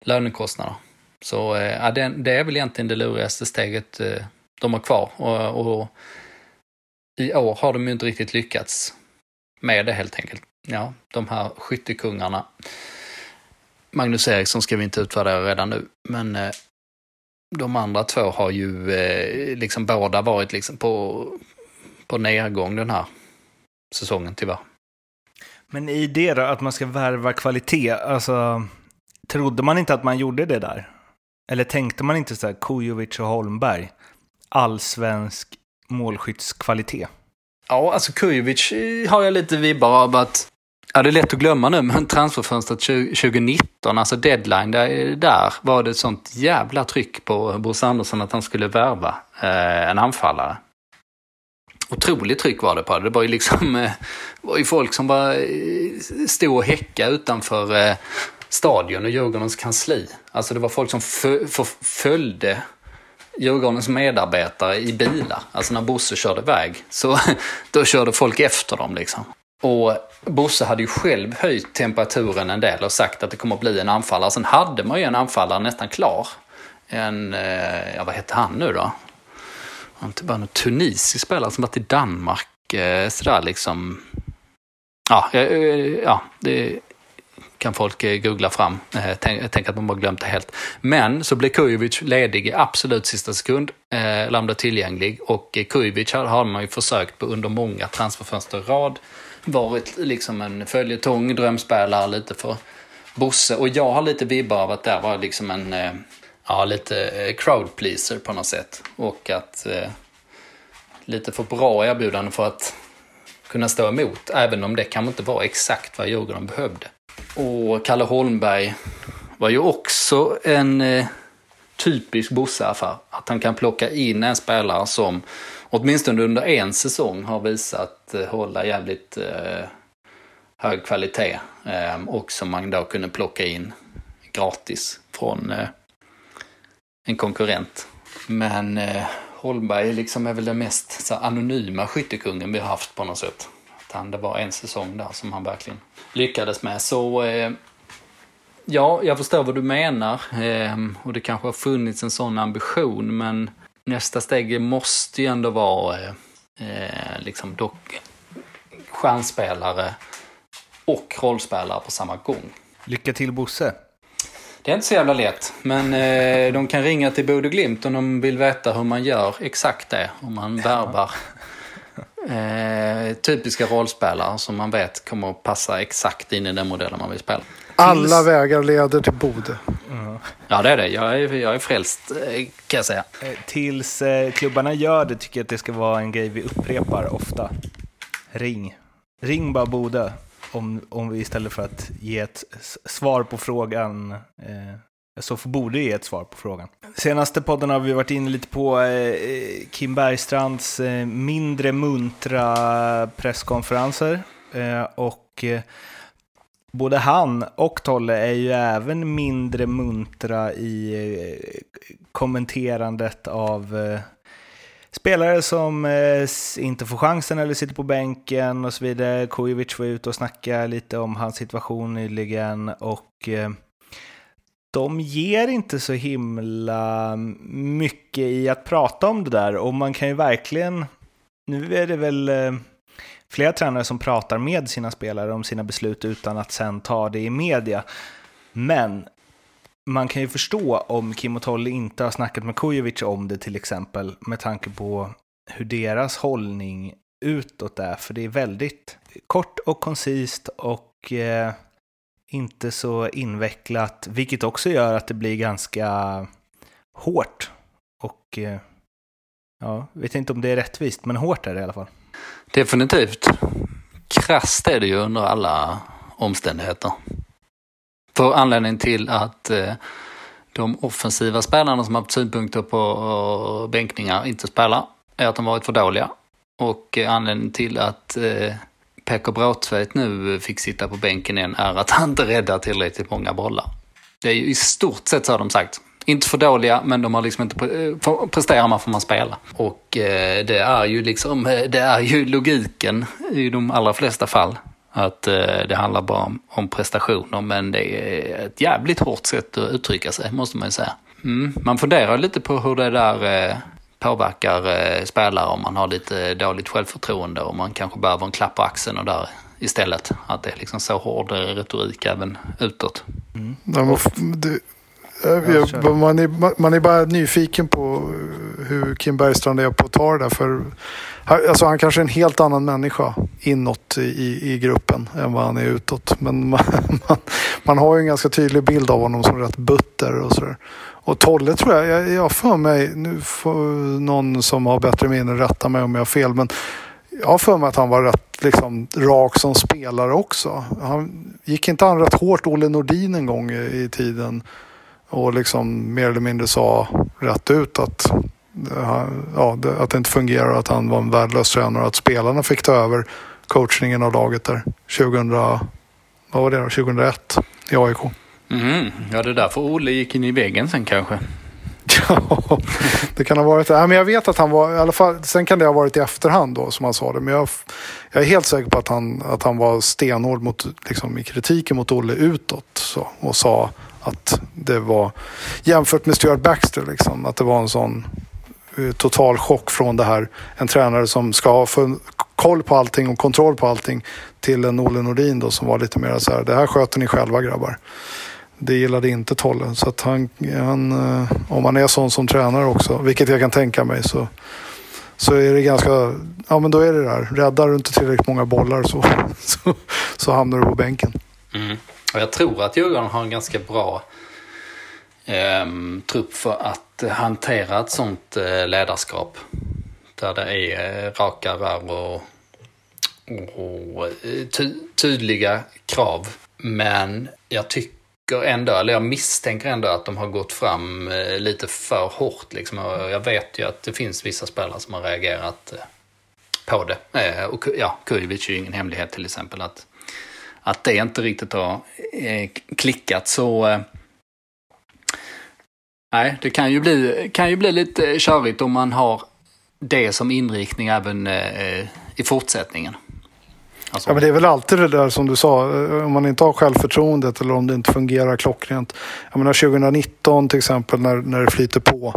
lönekostnader. Så eh, ja, det, det är väl egentligen det lurigaste steget eh, de har kvar. Och, och, i år har de ju inte riktigt lyckats med det helt enkelt. Ja, de här skyttekungarna. Magnus Eriksson ska vi inte utvärdera redan nu, men eh, de andra två har ju liksom båda varit liksom på, på nedgång den här säsongen tyvärr. Men i det då, att man ska värva kvalitet, alltså trodde man inte att man gjorde det där? Eller tänkte man inte så här, Kujovic och Holmberg? allsvensk målskyttskvalitet? Ja, alltså Kujovic eh, har jag lite vibbar av att Ja, det är lätt att glömma nu, men transferfönstret 2019, alltså deadline, där, där var det ett sånt jävla tryck på Bosse Andersson att han skulle värva eh, en anfallare. Otroligt tryck var det på det. Det var ju liksom eh, var ju folk som bara eh, stod och häckade utanför eh, stadion och Djurgårdens kansli. Alltså det var folk som följde Djurgårdens medarbetare i bilar. Alltså när Bosse körde iväg, så då körde folk efter dem liksom. Och Bosse hade ju själv höjt temperaturen en del och sagt att det kommer att bli en anfallare. Sen hade man ju en anfallare nästan klar. En, ja vad hette han nu då? Han typ var någon tunisisk spelare som varit i Danmark. Eh, sådär liksom. Ja, eh, eh ja det, kan folk eh, googla fram. Eh, tänk, tänk att man bara glömt det helt. Men så blev Kujovic ledig i absolut sista sekund, eh, Lambda tillgänglig och eh, Kujovic har, har man ju försökt på under många transferfönster rad. Varit liksom en följetong, drömspelare lite för Bosse. Och jag har lite vibbar av att det var liksom en, eh, ja lite eh, crowd pleaser på något sätt. Och att eh, lite för bra erbjudande för att kunna stå emot, även om det kanske inte var exakt vad Djurgården behövde. Och Kalle Holmberg var ju också en eh, typisk Bosse-affär. Att han kan plocka in en spelare som åtminstone under en säsong har visat eh, hålla jävligt eh, hög kvalitet. Eh, och som man då kunde plocka in gratis från eh, en konkurrent. Men eh, Holmberg liksom är väl den mest så, anonyma skyttekungen vi har haft på något sätt. Att han, det var en säsong där som han verkligen lyckades med. Så eh, ja, jag förstår vad du menar. Eh, och det kanske har funnits en sån ambition, men nästa steg måste ju ändå vara eh, eh liksom dock stjärnspelare och rollspelare på samma gång. Lycka till Bosse! Det är inte så jävla lätt, men eh, de kan ringa till Bode Glimt om de vill veta hur man gör exakt det. Om man värvar Eh, typiska rollspelare som man vet kommer att passa exakt in i den modellen man vill spela. Alla vägar leder till Bode. Mm. Ja, det är det. Jag är, jag är frälst, eh, kan jag säga. Eh, tills eh, klubbarna gör det tycker jag att det ska vara en grej vi upprepar ofta. Ring. Ring bara Bode. Om, om vi istället för att ge ett svar på frågan eh, så borde ge ett svar på frågan. Senaste podden har vi varit inne lite på eh, Kim Bergstrands eh, mindre muntra presskonferenser. Eh, och eh, både han och Tolle är ju även mindre muntra i eh, kommenterandet av eh, spelare som eh, inte får chansen eller sitter på bänken och så vidare. Kujovic var ute och snackade lite om hans situation nyligen och eh, de ger inte så himla mycket i att prata om det där och man kan ju verkligen, nu är det väl eh, flera tränare som pratar med sina spelare om sina beslut utan att sen ta det i media. Men man kan ju förstå om Kim och Tolle inte har snackat med Kujovic om det till exempel med tanke på hur deras hållning utåt är, för det är väldigt kort och koncist och eh, inte så invecklat, vilket också gör att det blir ganska hårt och eh, ja, vet inte om det är rättvist, men hårt är det i alla fall. Definitivt. Krasst är det ju under alla omständigheter. För anledningen till att eh, de offensiva spelarna som haft synpunkter på eh, bänkningar inte spelar är att de varit för dåliga. Och eh, anledningen till att Pekka Bråtveit nu fick sitta på bänken igen är att han inte räddar tillräckligt många bollar. Det är ju i stort sett så har de sagt. Inte för dåliga, men de har liksom inte pre presterar man får man spela. Och eh, det är ju liksom, det är ju logiken i de allra flesta fall. Att eh, det handlar bara om, om, prestationer, men det är ett jävligt hårt sätt att uttrycka sig, måste man ju säga. Mm. Man funderar lite på hur det där eh, påverkar eh, spelare om man har lite dåligt självförtroende och man kanske behöver en klapp på axeln och där istället. Att det är liksom så hård retorik även utåt. Mm. Ja, det, jag, man, är, man är bara nyfiken på hur Kim Bergstrand är på att ta det där. För, alltså han kanske är en helt annan människa inåt i, i gruppen än vad han är utåt. Men man, man, man har ju en ganska tydlig bild av honom som rätt butter och sådär. Och Tolle tror jag, jag, jag för mig, nu får någon som har bättre minne rätta mig om jag har fel, men jag har för mig att han var rätt liksom, rak som spelare också. Han, gick inte han rätt hårt Olle Nordin en gång i, i tiden och liksom mer eller mindre sa rätt ut att, ja, att det inte fungerar och att han var en värdelös tränare och att spelarna fick ta över coachningen av laget där 2000, vad var det då, 2001 i AIK. Mm, ja, det är därför Olle gick in i väggen sen kanske. Ja, det kan ha varit det. men jag vet att han var, i alla fall, sen kan det ha varit i efterhand då som han sa det. Men jag, jag är helt säker på att han, att han var stenhård mot, liksom, i kritiken mot Olle utåt. Så, och sa att det var, jämfört med Stuart Baxter, liksom, att det var en sån Eh, total chock från det här. En tränare som ska ha koll på allting och kontroll på allting till en Olle Nordin då som var lite mer så här, det här sköter ni själva grabbar. Det gillade inte Tolle. Så att han, han, eh, om han är sån som tränare också, vilket jag kan tänka mig, så, så är det ganska, ja men då är det där. Räddar du inte tillräckligt många bollar så, så, så hamnar du på bänken. Mm. Och jag tror att Djurgården har en ganska bra eh, trupp för att hantera ett sånt eh, ledarskap. Där det är eh, raka rör och, och eh, ty tydliga krav. Men jag tycker ändå, eller jag misstänker ändå att de har gått fram lite för hårt. Liksom. Jag vet ju att det finns vissa spelare som har reagerat på det. Och ja, Kujovic är ju ingen hemlighet till exempel. att att det inte riktigt har klickat så Nej, det kan ju, bli, kan ju bli lite körigt om man har det som inriktning även eh, i fortsättningen. Alltså. Ja, men det är väl alltid det där som du sa, eh, om man inte har självförtroendet eller om det inte fungerar klockrent. Jag menar 2019 till exempel när, när det flyter på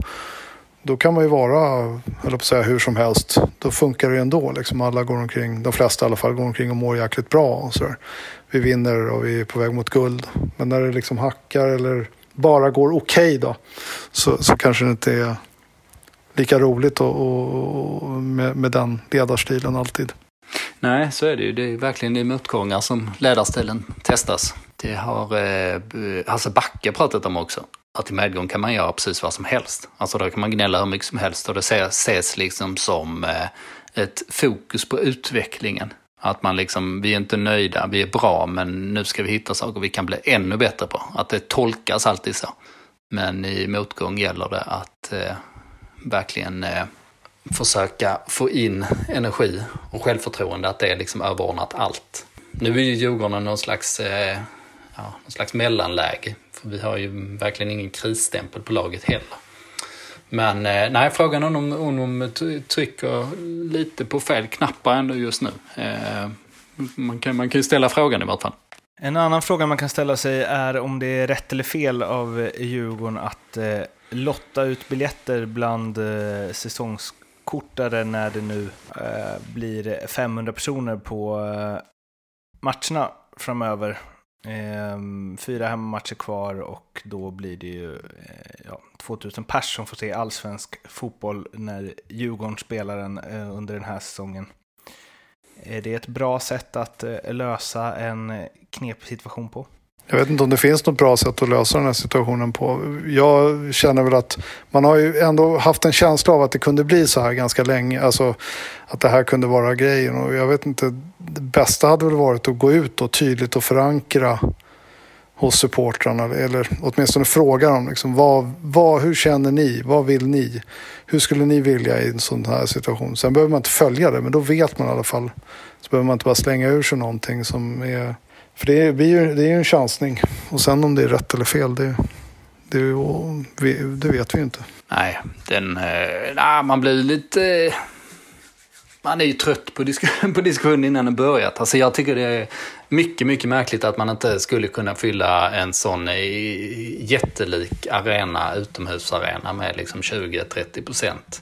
då kan man ju vara, eller på att säga, hur som helst. Då funkar det ju ändå. Liksom alla går omkring, de flesta i alla fall, går omkring och mår jäkligt bra. Och så där. Vi vinner och vi är på väg mot guld. Men när det liksom hackar eller bara går okej okay då, så, så kanske det inte är lika roligt och, och med, med den ledarstilen alltid. Nej, så är det ju. Det är verkligen i motgångar som ledarstilen testas. Det har eh, Hasse Backe pratat om också att i medgång kan man göra precis vad som helst. Alltså då kan man gnälla hur mycket som helst och det ses liksom som eh, ett fokus på utvecklingen. Att man liksom, vi är inte nöjda, vi är bra, men nu ska vi hitta saker vi kan bli ännu bättre på. Att det tolkas alltid så. Men i motgång gäller det att eh, verkligen eh, försöka få in energi och självförtroende, att det är liksom överordnat allt. Nu är ju Djurgården någon slags, eh, ja, någon slags mellanläge för vi har ju verkligen ingen krisstämpel på laget heller. Men eh, nej, frågan är om, hon de trycker lite på fel knappar ändå just nu. Eh, man, kan, man kan ju ställa frågan i vart fall. En annan fråga man kan ställa sig är om det är rätt eller fel av Djurgården att eh, lotta ut biljetter bland eh, säsongskortare när det nu eh, blir 500 personer på eh, matcherna framöver. Ehm, fyra hemmamatcher kvar och då blir det ju eh, ja, 2000 pers som får se allsvensk fotboll när Djurgården spelar den eh, under den här säsongen. Eh, är det ett bra sätt att lösa en knepig situation på? Jag vet inte om det finns något bra sätt att lösa den här situationen på. Jag känner väl att man har ju ändå haft en känsla av att det kunde bli så här ganska länge. Alltså att det här kunde vara grejen. Och jag vet inte, det bästa hade väl varit att gå ut och tydligt och förankra hos supportrarna. Eller åtminstone fråga dem. Liksom, vad, vad, hur känner ni? Vad vill ni? Hur skulle ni vilja i en sån här situation? Sen behöver man inte följa det, men då vet man i alla fall. Så behöver man inte bara slänga ur sig någonting som är... För det är, ju, det är ju en chansning. Och sen om det är rätt eller fel, det, det, det vet vi ju inte. Nej, den, eh, nej, man blir lite man är ju trött på, disk på diskussionen innan den börjat. Alltså jag tycker det är mycket, mycket märkligt att man inte skulle kunna fylla en sån eh, jättelik arena, utomhusarena med liksom 20-30 procent.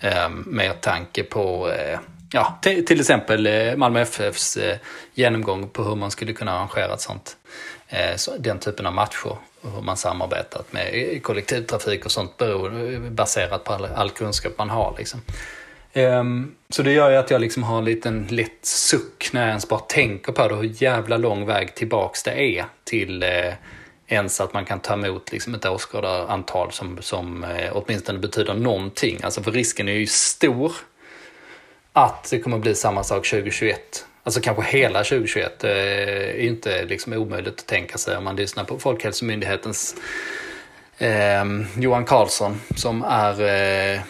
Eh, med tanke på ja, till exempel eh, Malmö FFs eh, genomgång på hur man skulle kunna arrangera ett sånt, eh, den typen av matcher. och Hur man samarbetat med kollektivtrafik och sånt baserat på all, all kunskap man har. Liksom. Ehm, så det gör ju att jag liksom har en liten lätt suck när jag ens bara tänker på det, hur jävla lång väg tillbaks det är till ens att man kan ta emot liksom ett åskådarantal som, som åtminstone betyder någonting. Alltså för risken är ju stor att det kommer bli samma sak 2021. Alltså kanske hela 2021. Det är ju inte liksom omöjligt att tänka sig om man lyssnar på Folkhälsomyndighetens eh, Johan Karlsson som är eh,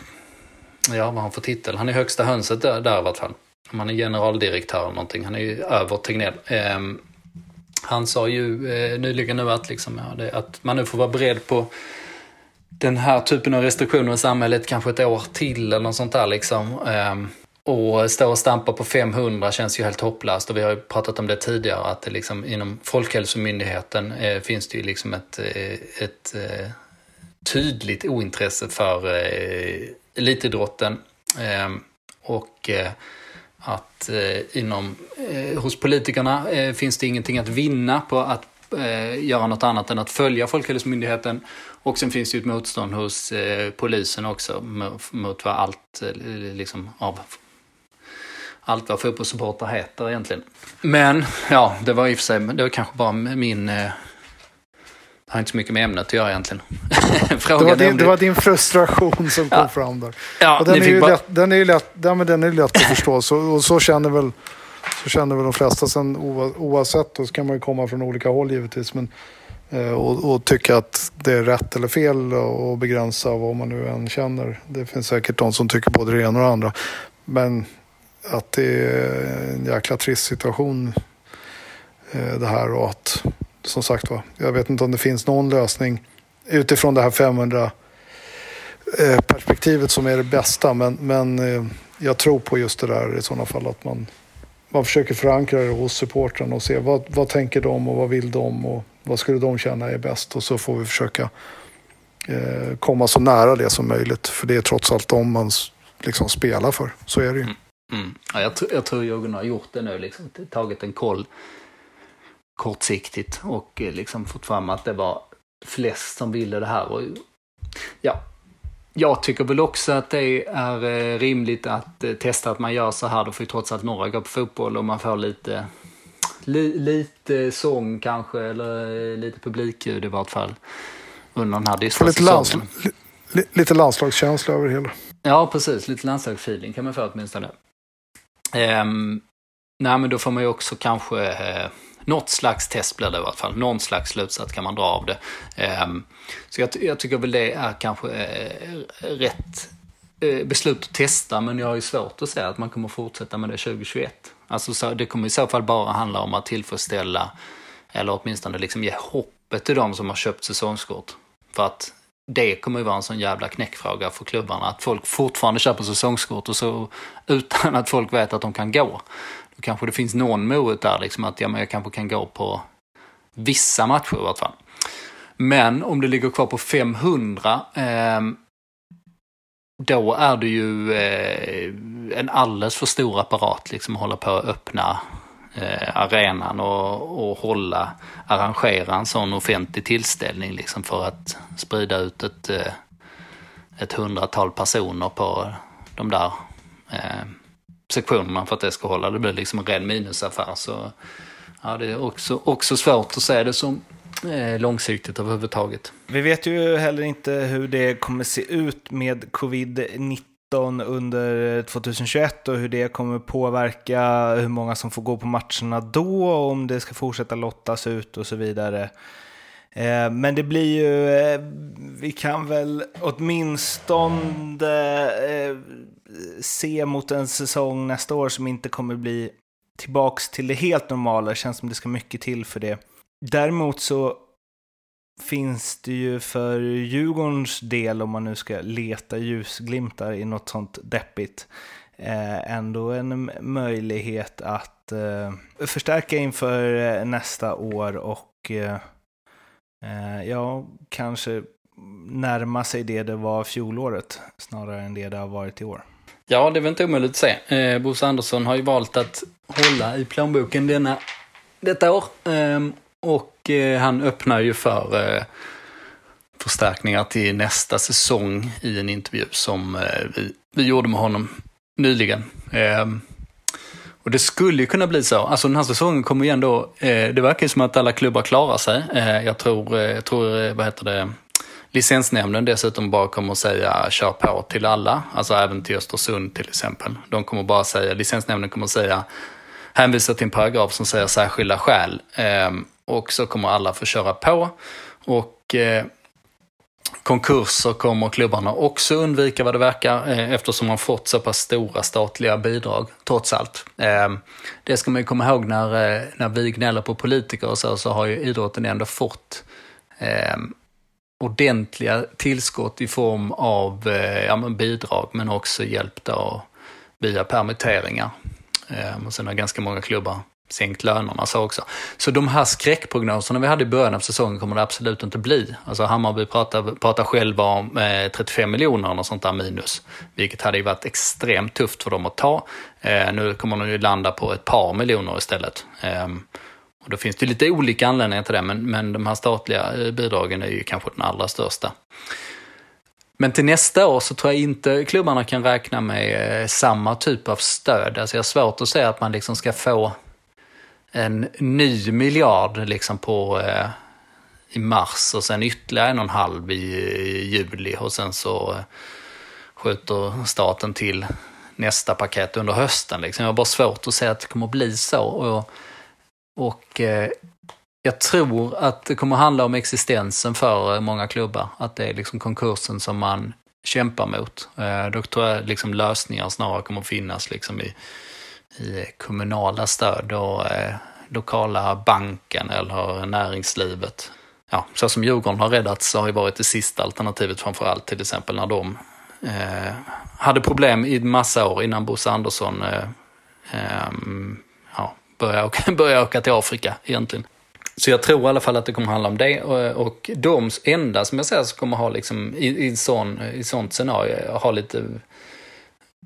ja vad har han för titel? Han är högsta hönset där, där i vart fall. Om han är generaldirektör eller någonting. Han är ju över Tegnell. Eh, han sa ju eh, nyligen nu att, liksom, ja, det, att man nu får vara beredd på den här typen av restriktioner i samhället kanske ett år till eller något sånt där liksom. Ehm, och stå och stampa på 500 känns ju helt hopplöst och vi har ju pratat om det tidigare att det liksom inom Folkhälsomyndigheten eh, finns det ju liksom ett, eh, ett eh, tydligt ointresse för eh, elitidrotten. Eh, och eh, att eh, inom, eh, hos politikerna eh, finns det ingenting att vinna på att eh, göra något annat än att följa Folkhälsomyndigheten. Och sen finns det ju ett motstånd hos eh, polisen också mot vad allt liksom av allt vad fotbollssupportrar heter egentligen. Men ja, det var i och för sig, det var kanske bara min det har inte så mycket med ämnet att göra egentligen. det, var din, det var din frustration som kom fram där. Ja, och den, är ju bara... lätt, den är ju lätt, den, den är lätt att förstå. Så, och så känner väl, så känner väl de flesta. Sen oavsett, då så kan man ju komma från olika håll givetvis. Men, eh, och, och tycka att det är rätt eller fel och begränsa vad man nu än känner. Det finns säkert de som tycker både det ena och det andra. Men att det är en jäkla trist situation eh, det här och att som sagt var, jag vet inte om det finns någon lösning utifrån det här 500 eh, perspektivet som är det bästa. Men, men eh, jag tror på just det där i sådana fall att man, man försöker förankra det hos supportrarna och se vad, vad tänker de och vad vill de och vad skulle de känna är bäst och så får vi försöka komma så nära det som möjligt. För det är trots allt de man liksom spelar för. Så är det ju. Mm. Mm. Ja, jag, jag tror Jörgen har gjort det nu, liksom, tagit en koll kortsiktigt och eh, liksom fått fram att det var flest som ville det här. Och, ja, jag tycker väl också att det är eh, rimligt att eh, testa att man gör så här. Då får ju trots allt några gå på fotboll och man får lite, li, lite sång kanske eller lite publikljud i vart fall under den här dystra lite, lands, li, lite landslagskänsla över det hela. Ja, precis. Lite landslagsfeeling kan man få åtminstone. Eh, nej, men då får man ju också kanske eh, något slags test blir det i alla fall. Någon slags slutsats kan man dra av det. Ehm, så jag, jag tycker väl det är kanske eh, rätt eh, beslut att testa, men jag har ju svårt att säga att man kommer fortsätta med det 2021. Alltså så, det kommer i så fall bara handla om att tillfredsställa, eller åtminstone liksom ge hoppet till de som har köpt säsongskort. För att det kommer ju vara en sån jävla knäckfråga för klubbarna. Att folk fortfarande köper säsongskort och så utan att folk vet att de kan gå. Då kanske det finns någon morot där, liksom att ja, men jag kanske kan gå på vissa matcher i vart fall. Men om det ligger kvar på 500, eh, då är det ju eh, en alldeles för stor apparat liksom att hålla på att öppna eh, arenan och, och hålla, arrangera en sån offentlig tillställning liksom för att sprida ut ett, eh, ett hundratal personer på de där eh, sektionerna för att det ska hålla. Det blir liksom en ren minusaffär. Så ja, det är också, också svårt att se det som eh, långsiktigt överhuvudtaget. Vi vet ju heller inte hur det kommer se ut med covid-19 under 2021 och hur det kommer påverka hur många som får gå på matcherna då och om det ska fortsätta lottas ut och så vidare. Eh, men det blir ju, eh, vi kan väl åtminstone eh, se mot en säsong nästa år som inte kommer bli tillbaks till det helt normala. Det känns som det ska mycket till för det. Däremot så finns det ju för Djurgårdens del, om man nu ska leta ljusglimtar i något sånt deppigt, eh, ändå en möjlighet att eh, förstärka inför eh, nästa år och Eh, ja, kanske närma sig det det var fjolåret snarare än det det har varit i år. Ja, det är väl inte omöjligt att se. Eh, Bosse Andersson har ju valt att hålla i plånboken denna, detta år. Ehm, och eh, han öppnar ju för eh, förstärkningar till nästa säsong i en intervju som eh, vi, vi gjorde med honom nyligen. Ehm, och det skulle ju kunna bli så. Alltså den här säsongen kommer ju ändå, eh, det verkar ju som att alla klubbar klarar sig. Eh, jag tror, eh, jag tror, eh, vad heter det, licensnämnden dessutom bara kommer att säga kör på till alla. Alltså även till Östersund till exempel. De kommer bara säga, licensnämnden kommer att säga, hänvisa till en paragraf som säger särskilda skäl. Ehm, och så kommer alla få köra på. Och eh, konkurser kommer klubbarna också undvika vad det verkar eh, eftersom man fått så pass stora statliga bidrag trots allt. Ehm, det ska man ju komma ihåg när, eh, när vi gnäller på politiker och så, så har ju idrotten ändå fått ehm, ordentliga tillskott i form av ja, men bidrag men också hjälp då via permitteringar. Ehm, och sen har ganska många klubbar sänkt lönerna så också. Så de här skräckprognoserna vi hade i början av säsongen kommer det absolut inte bli. Alltså Hammarby pratar, pratar själva om eh, 35 miljoner och sånt där minus, vilket hade ju varit extremt tufft för dem att ta. Eh, nu kommer de ju landa på ett par miljoner istället. Eh, och då finns det lite olika anledningar till det, men, men de här statliga eh, bidragen är ju kanske den allra största. Men till nästa år så tror jag inte klubbarna kan räkna med eh, samma typ av stöd. Alltså jag har svårt att säga att man liksom ska få en ny miljard liksom på eh, i mars och sen ytterligare en och en halv i, i juli och sen så eh, skjuter staten till nästa paket under hösten. Liksom. Jag har bara svårt att säga att det kommer att bli så. Och, och eh, jag tror att det kommer handla om existensen för eh, många klubbar. Att det är liksom konkursen som man kämpar mot. Eh, då tror jag liksom lösningar snarare kommer finnas liksom i i kommunala stöd och eh, lokala banken eller näringslivet. Ja, så som Djurgården har räddats har ju varit det sista alternativet framför allt till exempel när de eh, hade problem i massa år innan Bosse Andersson eh, eh, ja, började, åka, började åka till Afrika egentligen. Så jag tror i alla fall att det kommer handla om det och, och de enda som jag ser som kommer ha liksom i, i, sån, i sånt scenario, ha lite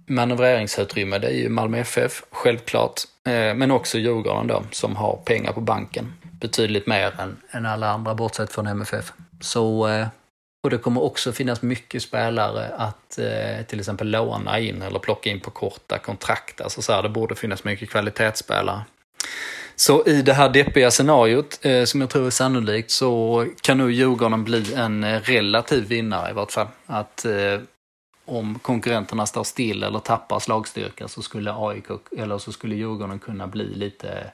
manövreringsutrymme, det är ju Malmö FF, självklart. Eh, men också Djurgården då, som har pengar på banken. Betydligt mer än, än alla andra, bortsett från MFF. Så, eh, och det kommer också finnas mycket spelare att till exempel låna in eller plocka in på korta kontrakt. Alltså så här, det borde finnas mycket kvalitetsspelare. Så i det här deppiga scenariot, som jag tror är sannolikt, så kan nog Djurgården bli en relativ vinnare i vart fall. Att om konkurrenterna står still eller tappar slagstyrka så skulle AIK eller så skulle Djurgården kunna bli lite,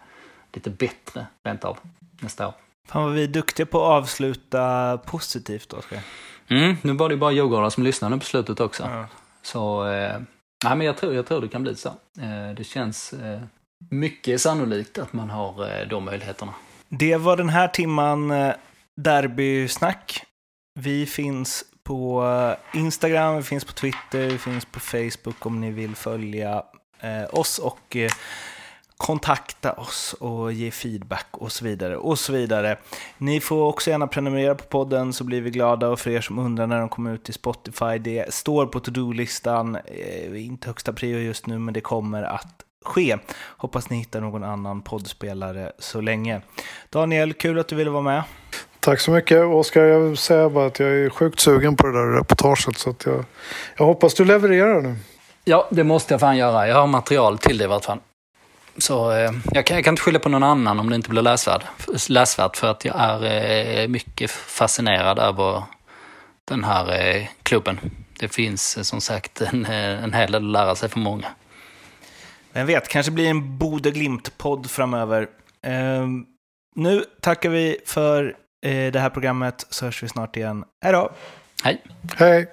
lite bättre rent av nästa år. Fan vad vi är duktiga på att avsluta positivt Oskar. Mm, nu var det bara Djurgården som lyssnade på slutet också. Mm. Så eh, nej, men jag, tror, jag tror det kan bli så. Eh, det känns eh, mycket sannolikt att man har eh, de möjligheterna. Det var den här timman eh, derbysnack. Vi finns på eh, Instagram, vi finns på Twitter, vi finns på Facebook om ni vill följa oss och kontakta oss och ge feedback och så vidare. och så vidare. Ni får också gärna prenumerera på podden så blir vi glada och för er som undrar när de kommer ut i Spotify, det står på to-do-listan, inte högsta prio just nu men det kommer att ske. Hoppas ni hittar någon annan poddspelare så länge. Daniel, kul att du ville vara med. Tack så mycket. Oskar, jag vill säga bara att jag är sjukt sugen på det där reportaget. Så att jag, jag hoppas du levererar nu. Ja, det måste jag fan göra. Jag har material till det i vart fall. Så eh, jag, kan, jag kan inte skylla på någon annan om det inte blir läsvärd, läsvärt för att jag är eh, mycket fascinerad över den här eh, klubben. Det finns eh, som sagt en, eh, en hel del att lära sig för många. Vem vet, kanske blir en Bode Glimt-podd framöver. Ehm, nu tackar vi för eh, det här programmet så hörs vi snart igen. Hej då! Hej! Hej!